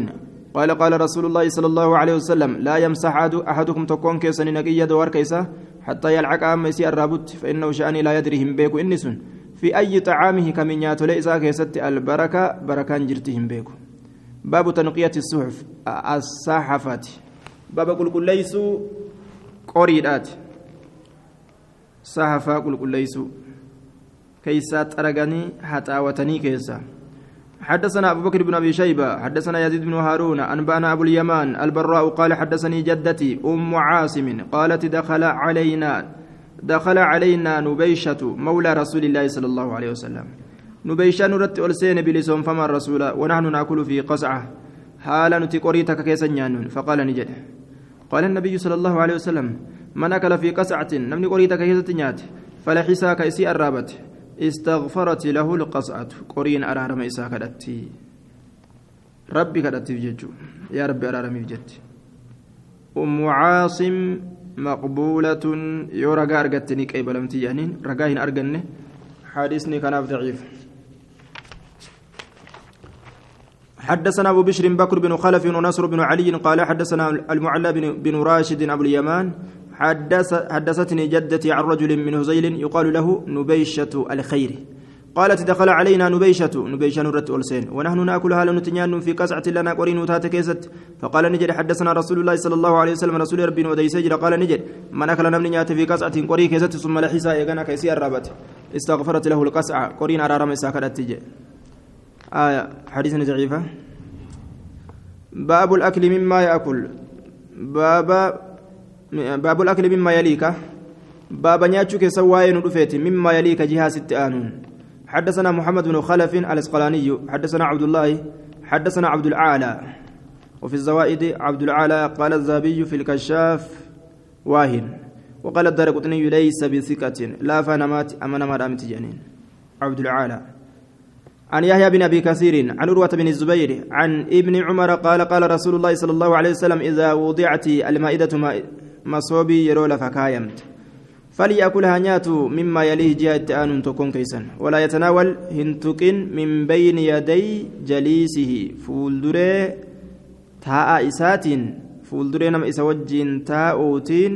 قال قال رسول الله صلى الله عليه وسلم لا يمسح أحدكم تكون كيسا نقيا دوار كيسا حتى يلعق أم يسي الرابط فإنه شأني لا يدري هم بيكو إنسون في أي طعامه كمن ياتولي إذا كيست البركة بركان جرتهم بيكو باب تنقية الصحف الصحفات باب قل قل ليسوا قريدات صحفا قل قل ليسوا كيسات أرغني حتاوتني كيسا حدثنا أبو بكر بن أبي شيبة حدثنا يزيد بن هارون أنبانا أبو اليمان البراء قال حدثني جدتي أم عاصم قالت دخل علينا دخل علينا نبيشة مولى رسول الله صلى الله عليه وسلم. نبيشة نرت ألسين بلسون فما الرسول ونحن نأكل في قصعة. حالا نتقريتك كيسا فقال نجد. قال النبي صلى الله عليه وسلم من أكل في قصعة نمني قريتك كيسا نيات فلحسا كيسي الرابت استغفرت له القصعة. قرين أرارم إسا كدتي. ربي كدتي بججو. يا ربي أرارم بجتي أم عاصم مقبولة. يو رقا أرقتني كيف لمتي يعني رقا هن أرقني. حديثني كان ضعيف. حدثنا أبو بشر بكر بن خلف ونصر بن علي قال حدثنا المعلى بن, راشد أبو اليمان حدثتني جدتي عن رجل من هزيل يقال له نبيشة الخير. قالت دخل علينا نبيشة. نبيشة نرت ألسين ونحن نأكل هال نتنيان في قصعة لنا قرين وتات كيست. فقال نجد حدثنا رسول الله صلى الله عليه وسلم رسول ربي ودي سجل قال نجد من أكل نمني في قصعة قري كيست ثم لحسا يغنى كيسي الرابط. استغفرت له القصعة قرين أرارم إساكدت تجي آية. حديث ضعيفة. باب الأكل مما يأكل. باب باب الأكل مما يليك باب نياتشوك سواي ندفيت مما يليك جهة ست آنون حدثنا محمد بن خلف الاسقلاني حدثنا عبد الله حدثنا عبد العالى وفي الزوائد عبد العالى قال الذهبي في الكشاف واهن وقال الدرقطني ليس بثقة لا فنمات أمن مرامت جنين عبد العالى عن يحيى بن ابي كثير عن عروه بن الزبير عن ابن عمر قال قال رسول الله صلى الله عليه وسلم اذا وضعت المائده مصوبي يرول فكايمت فليأكلها نياتو مما يليه جهة آن تكون كيسا ولا يتناول هنتكن من بين يدي جليسه فولدري تاء إسات فولدري نم إسوجين تاءوتين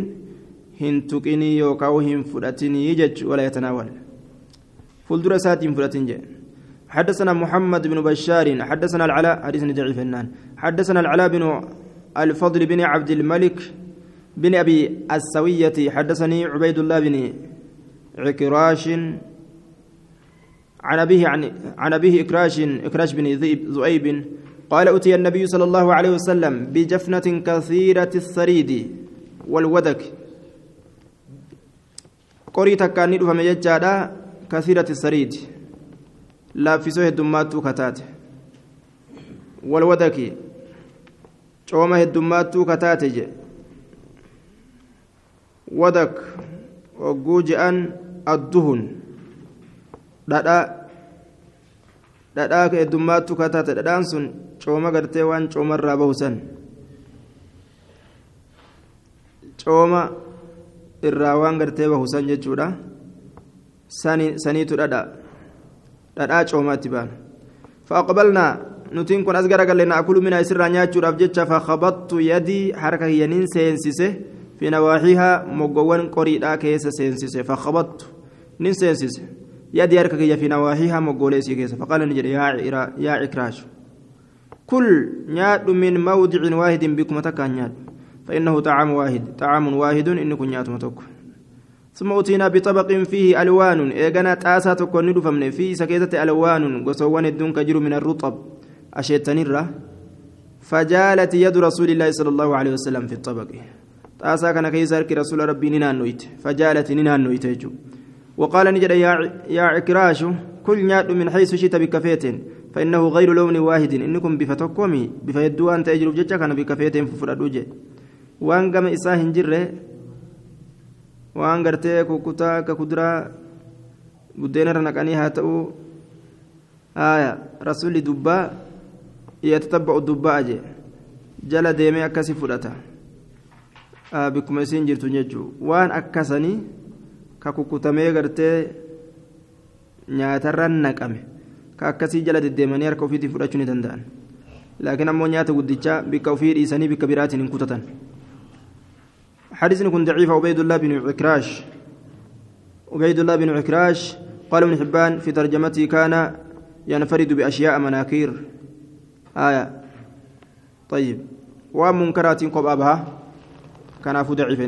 هنتكني يوكاو هنفرتني يجج ولا يتناول فولدري سات فرتن حدثنا محمد بن بشار حدثنا العلاء حديث ضعيف حدثنا العلاء بن الفضل بن عبد الملك بن أبي السوية حدثني عبيد الله بن عكراش عن أبيه عن عن أبيه إكراش إكراش بن ذؤيب قال أتي النبي صلى الله عليه وسلم بجفنة كثيرة الثريد والودك. قريت كان يجادا كثيرة الثريد. لا في سوه الدمات كتات. والودك. heddummaattuu kataate je dhadhaa dhadhaa heddummaattu kataate dhadhaan sun cooma gartee waan coomarraa bahu san cooma irraa waan gartee bahu san jechuudha saniitu dhadhaa dhadhaa coomaatti baan فأقبلنا نتين كن أزغر قال لنا أكل من أسر نياتشور أفجتش فخبطت يدي حركة ينين سينسيسه في نواحيها مقوان قريدا كيس سينسيسه فخبطت. نين سينسيسه يدي حركة في نواحيها مقوليسي كيس. فقال نجري يا يا عكراش. كل نياد من موضع واحد بكم تكا نياد فإنه طعام واحد. طعام واحد إنكم نيات متوك ثم أتينا بطبق فيه ألوان. إيغانا تاسا تكون ندفمن فيه سكيتة ألوان. وسوان الدون كجر من الرطب. أشيتنيرة فجالت يد رسول الله صلى الله عليه وسلم في الطبق. تاسا كان كيسارك رسول ربي نينان نويت فجالت نينان نويت وقال نجد يا يا عكراش كل نياد من حيث شئت بكفيت فإنه غير لون واحد إنكم بفتكومي بفيدو أن تأجروا جتشا كان بكفيت ففردوجي وأن قام إساهن جره waan gartee kukkutaa akka kuduraa buddeenarra naqanii haa ta'u haya rasulli dubbaa yatatabba'u dubbaa jee jala deemee akkasi fudhata. Ka kukkutamee gartee nyaatarra naqame ka akkasii jala deddeemanii harka ofiitiin fudhachuu ni danda'an laakiin ammoo nyaata guddichaa bikka ofii dhiisanii bikka biraatiin hin kutatan حديث كن ضعيف عبيد الله بن عكراش عبيد الله بن عكراش قال ابن حبان في ترجمته كان ينفرد بأشياء مناكير آية طيب ومنكرات قبابها كان أفو ضعيف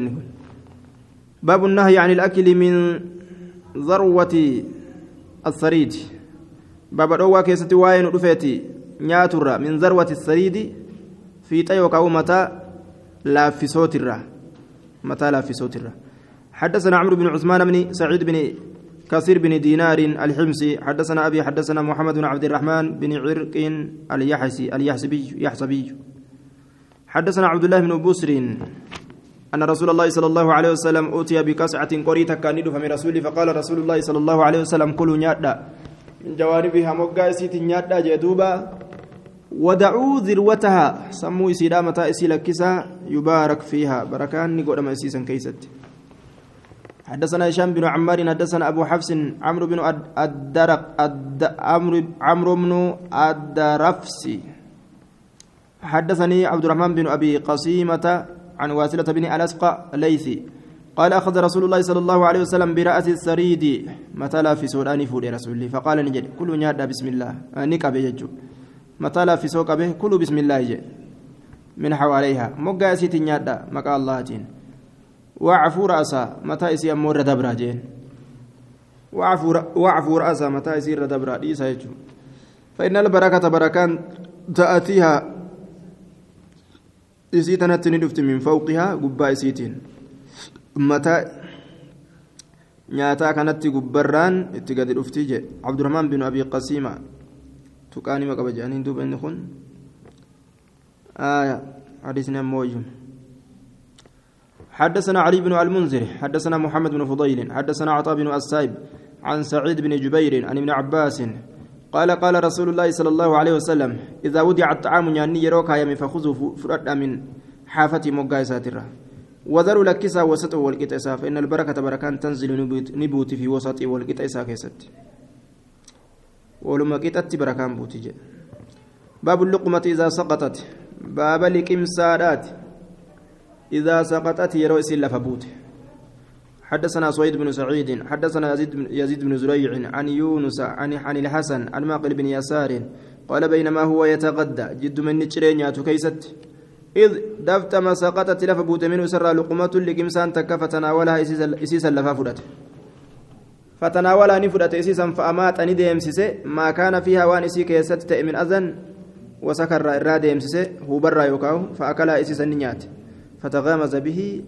باب النهي عن الأكل من ذروة الثريد باب الأوى كيستي واين رفيتي. نياتر من ذروة الثريد في تيوكا ومتى لا في صوت الرّ متى لا في صوت الره حدثنا عمرو بن عثمان بن سعيد بن كثير بن دينار الحمصي. حدثنا أبي حدثنا محمد بن عبد الرحمن بن عرق اليحسي اليحسبي يحسبي. حدثنا عبد الله بن بسر. أن رسول الله صلى الله عليه وسلم أوتي بكسعة قريتة كان فمن رسوله فقال رسول الله صلى الله عليه وسلم كلوا نيادا من جوانبها مقاسيت نيادا جدوبا ودعوا ذروتها. سموا إسيدا متى إسي لكسا يبارك فيها. بركان نقول ما إسيسا كيست. حدثنا هشام بن عمار حدثنا أبو حفص عمرو بن الدرق عمرو عمرو بن الدرفسي حدثني عبد الرحمن بن أبي قصيمة عن واسلة بن الأسقى ليثي قال أخذ رسول الله صلى الله عليه وسلم برأس السريد متى لا في سوداني فود رسول فقال نجد كل نيادا بسم الله. نكا بيجو متى لا في سوق به كلوا بسم الله جي من حواليها مقا سيتي نيادا مقا الله جين. وعفو رأسا متى إسي أمور دبرا جين. وعفو رأسا متى إسي دبرا. ديسا يجو فإن البركة بركان تأتيها إسي تنتني دفت من فوقها قبا إسيتين متى kanatti gubbarraan itti gadi dhuftii je cabdurahmaan bin abii qasiima tuqaanii maqaba jedhaniin duuba inni kun? آية حديثنا موجم حدثنا علي بن المنذر حدثنا محمد بن فضيل حدثنا عطاء بن السائب عن سعيد بن جبير عن ابن عباس قال قال رسول الله صلى الله عليه وسلم إذا وضع الطعام يعني يروك يمي فخذوا فرد من حافة مقاي ساترة. وذروا لكسا وسط والقطع فإن البركة بركان تنزل نبوت في وسط والقطع كيست. ولما قطت بركان بوتي باب اللقمة إذا سقطت. باب لكم سادات. إذا سقطت يروي لفبوت حدثنا سويد بن سعيد حدثنا يزيد بن, يزيد بن زريع عن يونس عن عن الحسن عن ماقل بن يسار قال بينما هو يتغدى جد من نشرين كيست إذ دفت ما سقطت لفبوت منه سر لقمة لكمسان تك فتناولها إسيسا لفافدت فتناولها نفدت إسيسا فأمات أن ديمسسه ما كان فيها وان إسي كيست من أذن وسكر إراد يمسسه. هو برا يوكاو فأكلها إسيسا نيات فتغامز به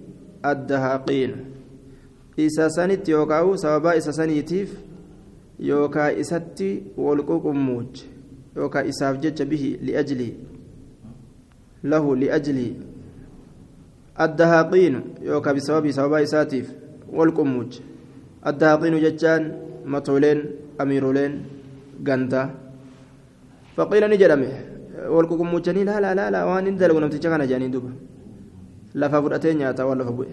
الدهاقين. Isa sanitti yookaan sababa isa saniitiif yookaan isatti wal quqummuuch yookaan isaaf jecha bihi li'ajli lahu li'ajli الدهاقين يوكا بسبب سبب إساتيف والقموج الدهاقين جتان مطولين أميرولين غنتا فقيل نجرمه والقموجني لا لا لا لا وان اندل ونمتجا كان جاني دوبا لفا فرأتين ياتا ولا فبوئ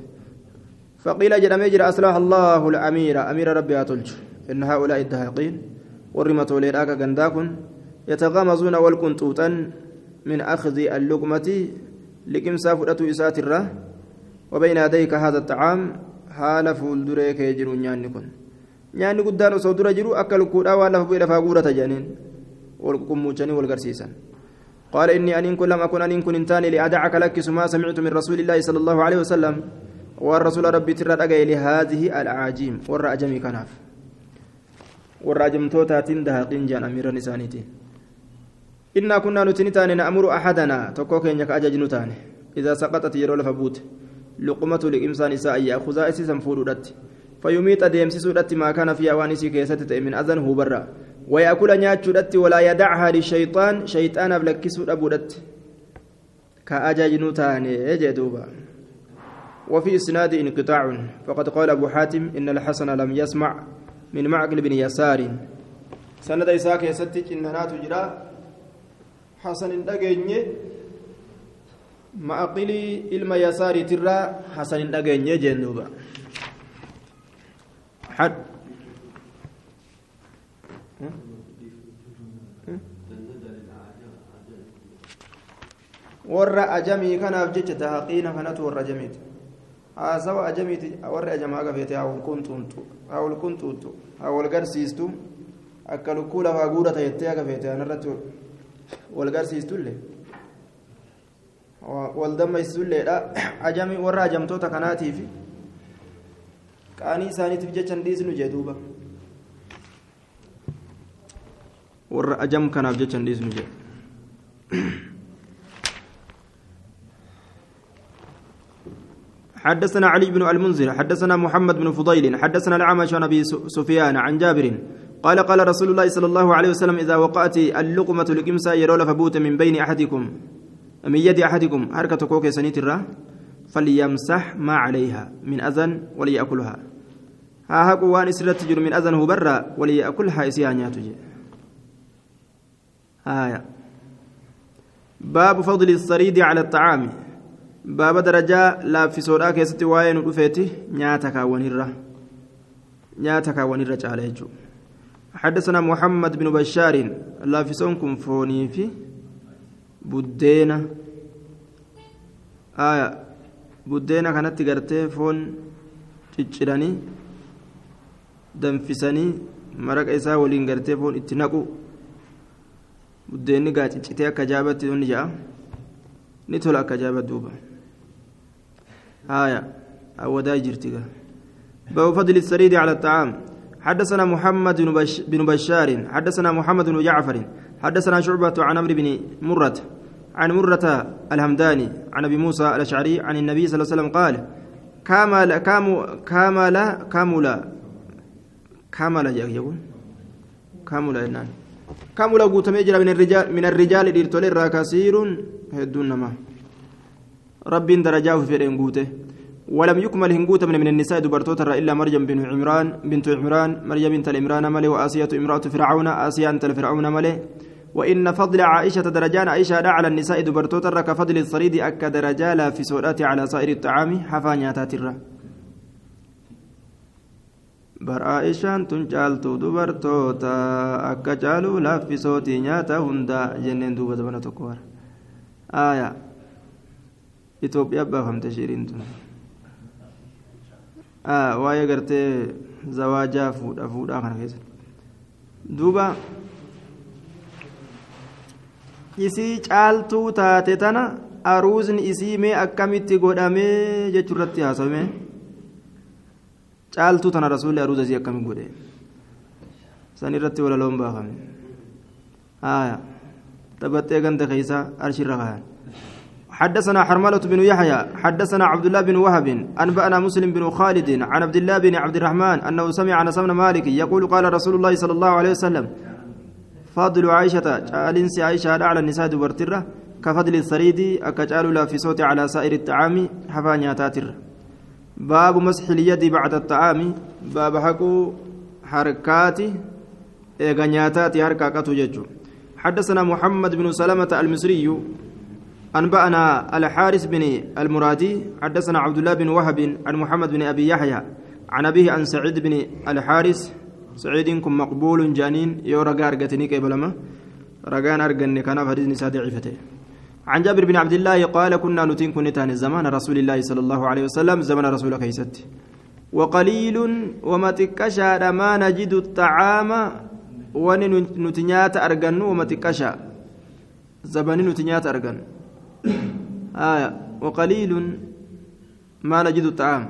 فقيل جرمي جرى أصلح الله الأمير. أمير ربي أتلج إن هؤلاء الدهاقين ورمت وليراك غنداكن يتغامزون والكنتوتا من أخذ اللقمة لكم سافرة إسات وبين يديك هذا الطعام حال فولدريك يجرو نياني كن نياني قدان osoo dura jiru akka lukkuudhaa waan lafa bu'e lafaa guurata jedhaniin قال إني أن كن لم أكن أن كن إنتاني لأدعك لك ما سمعت من رسول الله صلى الله عليه وسلم والرسول ربي ترى لهذه الأعاجيم والرأجمي كناف والرأجمتوتاتين دهاقين جان أمير نسانيتين إنا كنا نتنتان نأمر أحدنا تكوك إنك أجج نتان إذا سقطت يرول فبوت لقمة لإمسان إساء يأخذ أسيسا فورودت فيميت أديم سيسودت ما كان في أوانسي كيستت من أذن هو برا ويأكل نياتشودت ولا يدعها للشيطان شيطان بلكسود أبودت كأجج نتان يجدوبا وفي إسناد انقطاع. فقد قال أبو حاتم إن الحسن لم يسمع من معقل بن يسار. سند إساك يستج إننا تجرى حسن دقيني. معقلي إلما يساري ترى حسن دقيني جندوبا. حد. warra ajamii kanaaf jecha tahaqiina kanatu warra ajamiiti haasawa ajamiiti? Warra ajamaa gafeete hawul kuntuuntu hawul kuntuutu hawul garsiistu. Akka lukkuu lafaa guurata jettee gafeete anarratti wal garsiistullee? Wal dammaysisulleedha ajami warra ajamtoota kanaatiif qaanii isaaniitiif jechan dhiisnu jee duuba. Warra ajam kanaaf jechan dhiisnu jee حدثنا علي بن المنذر حدثنا محمد بن فضيل حدثنا الأعمش عن أبي سفيان عن جابر قال قال رسول الله صلى الله عليه وسلم إذا وقعت اللقمة لكمسا يرول فبوت من بين أحدكم من يد أحدكم حركة كوكي سنيت الرا فليمسح ما عليها من أذن وليأكلها. ها هاكو وان تجر من أذنه برا وليأكلها إسيانيا تجي. آية. باب فضل الصريد على الطعام. باب درجة لا في سودا كيستي واين ودفيتي نياتا كاونيرا نياتا كاونيرا على يجو حدثنا محمد بن بشار لافسونكم فوني في بدينا آية بدينا كانت غرتي فون cicciranii danfisanii maraqa isaa waliin gartee foon itti naqu buddeenni gaa ciccitee akka jaabatti ni ja'a ni tola akka jaabat duuba Awwadaa jirti gaa باب فضل السريد على الطعام. حدثنا محمد بن بشار. حدثنا محمد بن جعفر. حدثنا شعبة عن عمرو بن مرة عن مرة الهمداني عن أبي موسى الأشعري عن النبي صلى الله عليه وسلم قال كامل كامل كامل كامل يقول. كامل إنان. كامل قوت ميجرا من الرجال من الرجال ديرتولي كثير هدون ما. رب درجاه في قوته. ولم يكمل هنقوت من من النساء دبرتوت إلا مريم بن عمران بنت عمران مريم بنت العمران ملي وآسية امرأة فرعون آسيا أنت الفرعون ملي. وإن فضل عائشة درجان عائشة على النساء دبرتوت كفضل الصريد أك درجالا في سورات على سائر الطعام حفانياتات الره bar aishaan tun caaltu dubartoota akka caalu laaffisootii nyaata hunda jenneen duuba dabana tokko itoophiyaa baafamte shiriin tun waa'ee gartee zawaajaa fuudha fuudhaa kana keessa duuba isii caaltuu taate tana aruusni isii mee akkamitti godhamee jechuurratti haasawame caaltuu tana rasuulli aruusa isii akkamitti godhe san irratti walaloon baafame haaya taphattee ganda keeysaa arshirra kaayan حدثنا حرملة بن يحيى حدثنا عبد الله بن وهب أنبأنا مسلم بن خالد عن عبد الله بن عبد الرحمن أنه سمع أنس بن مالك يقول قال رسول الله صلى الله عليه وسلم فاضل عائشة جالنس عائشة على النساء دبرترة كفضل السريد أكجال لا في صوت على سائر الطعام حفانيا تاتر. باب مسح اليد بعد الطعام باب حقو حركاتي إيغانياتاتي حركاكاتو ججو. حدثنا محمد بن سلمة المصري أنبأنا الحارث بن المرادي حدثنا عبد الله بن وهب عن محمد بن أبي يحيى عن أبيه عن سعيد بن الحارث. سعيد كن مقبول جانين يو رقا أرقتني كيبلما رقان أرقني كان فريد نساء ضعيفته عن جابر بن عبد الله قال كنا نتين كنتان زمان رسول الله صلى الله عليه وسلم زمن رسول كيست. وقليل وما تكشى ما نجد الطعام wani nuti nyaata argannu wama xiqqasha zabani nuti nyaata argannu aya waqaliilun maa najidu xa'aam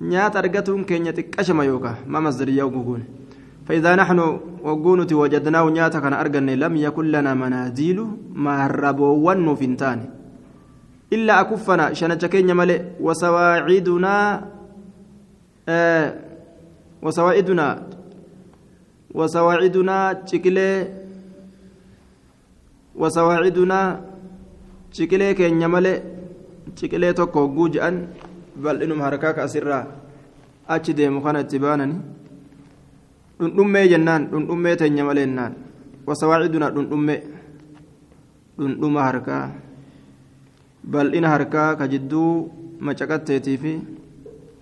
nyaata argatuun keenya xiqqashama yookaa ma masdariyyaa guguun فإذا نحن وقونت وجدناه نياتا كان أرجن لم يكن لنا منازل ما ربوا ونفنتان إلا أكفنا شنجكين ملئ وسواعدنا آه وسواعدنا وسواعدنا وسواعدنا تشكلي كين يملي تشكلي توكو جوجان بل إنهم أسرا achi deemu kana itti baanani dhundhummee jennaan dhundhummee teenya malee jennaan wasawaaciduna dhundhummee dhundhuma harkaa bal'ina harkaa ka jidduu macaqatteetii fi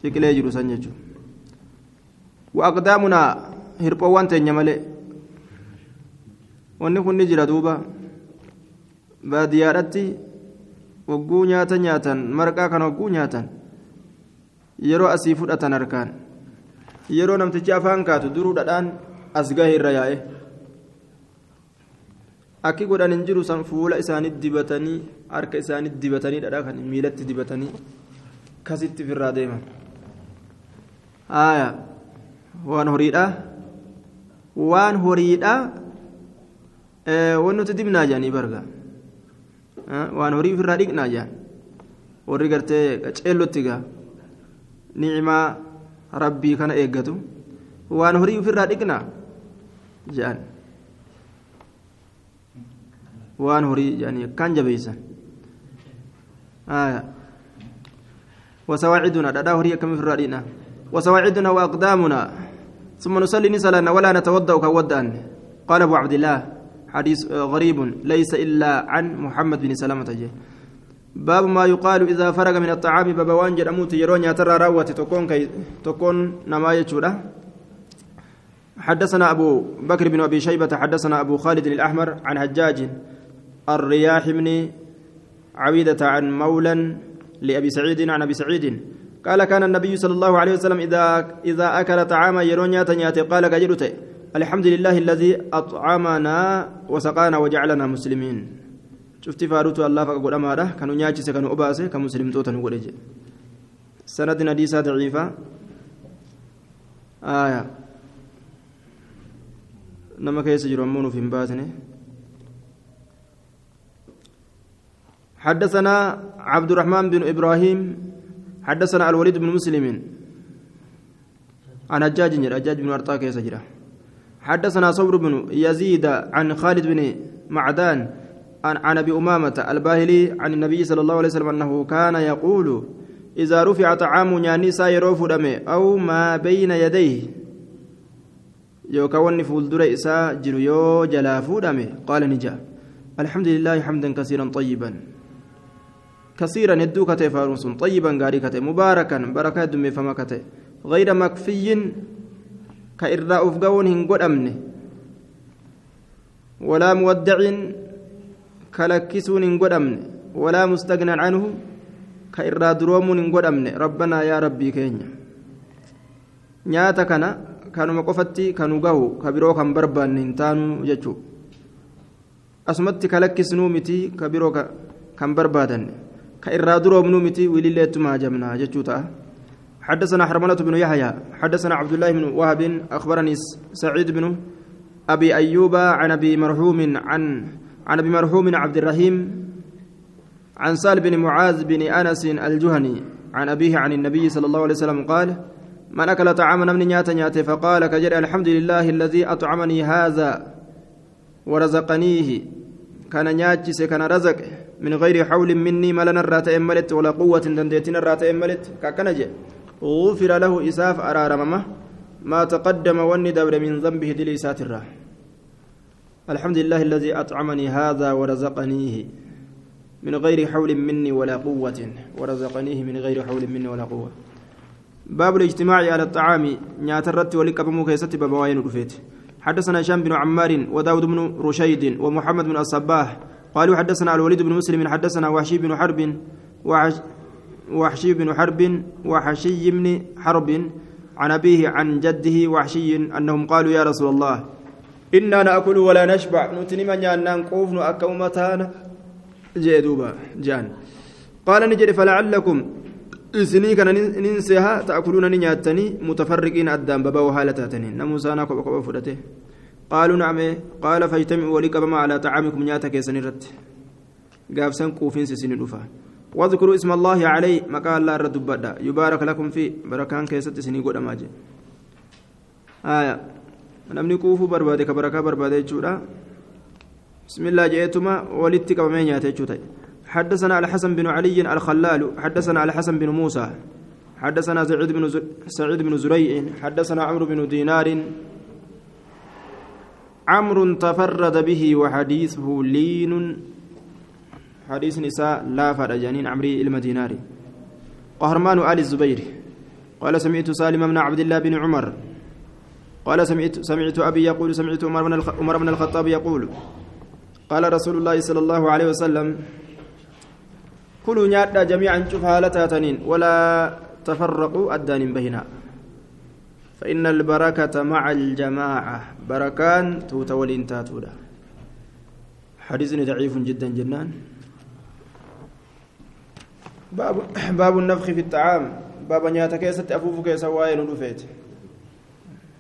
ciqilee jiru san jechuudha waaqdaamunaa hirphoowwan teenya malee wanni kun ni jira duuba baadiyyaadhatti wagguu nyaata nyaatan marqaa kan wagguu nyaatan yeroo asii fudhatan harkaan yeroo namtichi afaan kaatu duruu dhadhaan as gahe irra yaa'e akki godhan hin jiru san fuula isaanii dibatanii harka isaanii dibatanii dhadhaa kan miilatti dibatanii kasitti firraa deeman waan horiidhaa waan horiidha wanti nuti dibnaa jedhanii barga waan horii ofirraa dhiqnaa jedhan warri gartee ceellotti gaa ni'imaa rabbii kana eeggatu waan horii ofirraa dhiqnaa jedhan waan horii jedhanii akkaan jabeessan وسواعدنا دادا هوري كم في الرادينا وسواعدنا وأقدامنا ثم نصلي نسلا ولا نتوضأ كودأ قال أبو عبد الله حديث غريب ليس إلا عن محمد بن سلامة جي. باب ما يقال إذا فرغ من الطعام باب وانجر أموت يرون ترى راوة تكون كي تكون نما يجوده حدثنا أبو بكر بن أبي شيبة حدثنا أبو خالد الأحمر عن حجاج الرياح بن عبيدة عن مولى لأبي سعيد عن أبي سعيد. قال كان النبي صلى الله عليه وسلم إذا إذا أكل طعاما يرون ياتي قال كجرت الحمد لله الذي أطعمنا وسقانا وجعلنا مسلمين. شفت فاروت الله فقول أماره. كانوا نياجس كانوا أباسة كمسلم توتا نقول سند نديسة ضعيفة. آية. نما كيس جرمون في باتنه حدثنا عبد الرحمن بن إبراهيم. حدثنا الوليد بن مسلم. عن حجاج حجاج بن أرطاك يسجره حدثنا صبر بن يزيد عن خالد بن معدان عن, أبي أمامة الباهلي عن النبي صلى الله عليه وسلم أنه كان يقول إذا رفع طعام نيانيسا يروف دمي أو ما بين يديه. يوكا فولدر إسا جلو يو جلا فودمي قال نجا الحمد لله حمدا كثيرا طيبا. كثيرا يدو كتي فارس طيبا غاري كتي مباركا بركة دمي فما كتي غير مكفي ka irraa of ga'uun hin godhamne. ولا مودع ka lakkisuun hin godhamne. ولا مستغنى عنه ka irraa duroomuun hin godhamne. ربنا yaa rabbii keenya. Nyaata kana kanuma qofatti kanu gahu ka biroo kan barbaanne hin taanuu jechuudha. Asumatti ka lakkisnuu miti ka biroo kan barbaadanne ka irraa duroomnuu miti wiliilleettuma hajamnaa jechuu ta'a. حدثنا حرملة بن يحيى حدثنا عبد الله بن وهب أخبرني سعيد بن أبي أيوب عن أبي مرحوم عن عن أبي مرحوم عبد الرحيم عن سال بن معاذ بن أنس الجهني عن أبيه عن النبي صلى الله عليه وسلم قال من أكل طعاما من نيات نيات فقال كجر الحمد لله الذي أطعمني هذا ورزقنيه. كان نياتشس كان رزق من غير حول مني ملنا الرات ملت ولا قوة دنديتنا الرات ملت ككنج غفر له إساف أرارممه ما تقدم وني من ذنبه دلي ساترة. الحمد لله الذي أطعمني هذا ورزقنيه من غير حول مني ولا قوة ورزقنيه من غير حول مني ولا قوة. باب الاجتماع على الطعام نياترت ولك أبو كيست بابوين رفيت حدثنا هشام بن عمار وداود بن رشيد ومحمد بن الصباح قالوا حدثنا الوليد بن مسلم حدثنا وحشي بن حرب وحش وحشي بن حرب وحشي بن حرب عن أبيه عن جده وحشي أنهم قالوا يا رسول الله إنا نأكل ولا نشبع نتنم أن ننقوف نأكل متانا جيدوبا جان. قال نجري فلعلكم إسني كان ننسيها تأكلون نياتني متفرقين أدام بابا وهالة تاتني نموسى ناكو بقبا فرته قالوا نعم. قال فاجتمعوا لك على طعامكم نياتك يا سنرت. قاف سنقوفين سنلوفا واذكروا اسم الله عليه مقال الله رد يبارك لكم فيه. بركان كيست سني قد ماجي آية. quufuu barbaade ka barakaa barbaade jechuudha bismillah je'eetuma walitti qabamee nyaate jechuu ta'e حدثنا الحسن بن علي الخلال. حدثنا الحسن بن موسى. حدثنا سعيد بن سعيد بن زريع. حدثنا عمرو بن دينار. عمرو تفرد به وحديثه لين حديث نساء لا فرجانين عمري المديناري قهرمان آل الزبير. قال سمعت سالم بن عبد الله بن عمر. قال سمعت سمعت أبي يقول سمعت عمر بن عمر بن الخطاب يقول قال رسول الله صلى الله عليه وسلم كلوا نيادا جميعا شوف هالتاتنين ولا تفرقوا أدان بهنا. فإن البركة مع الجماعة. بركان توتولين تاتودا. حديث ضعيف جدا جنان باب باب النفخ في الطعام. باب نياتا كيست أفوف كيس واين ودفيت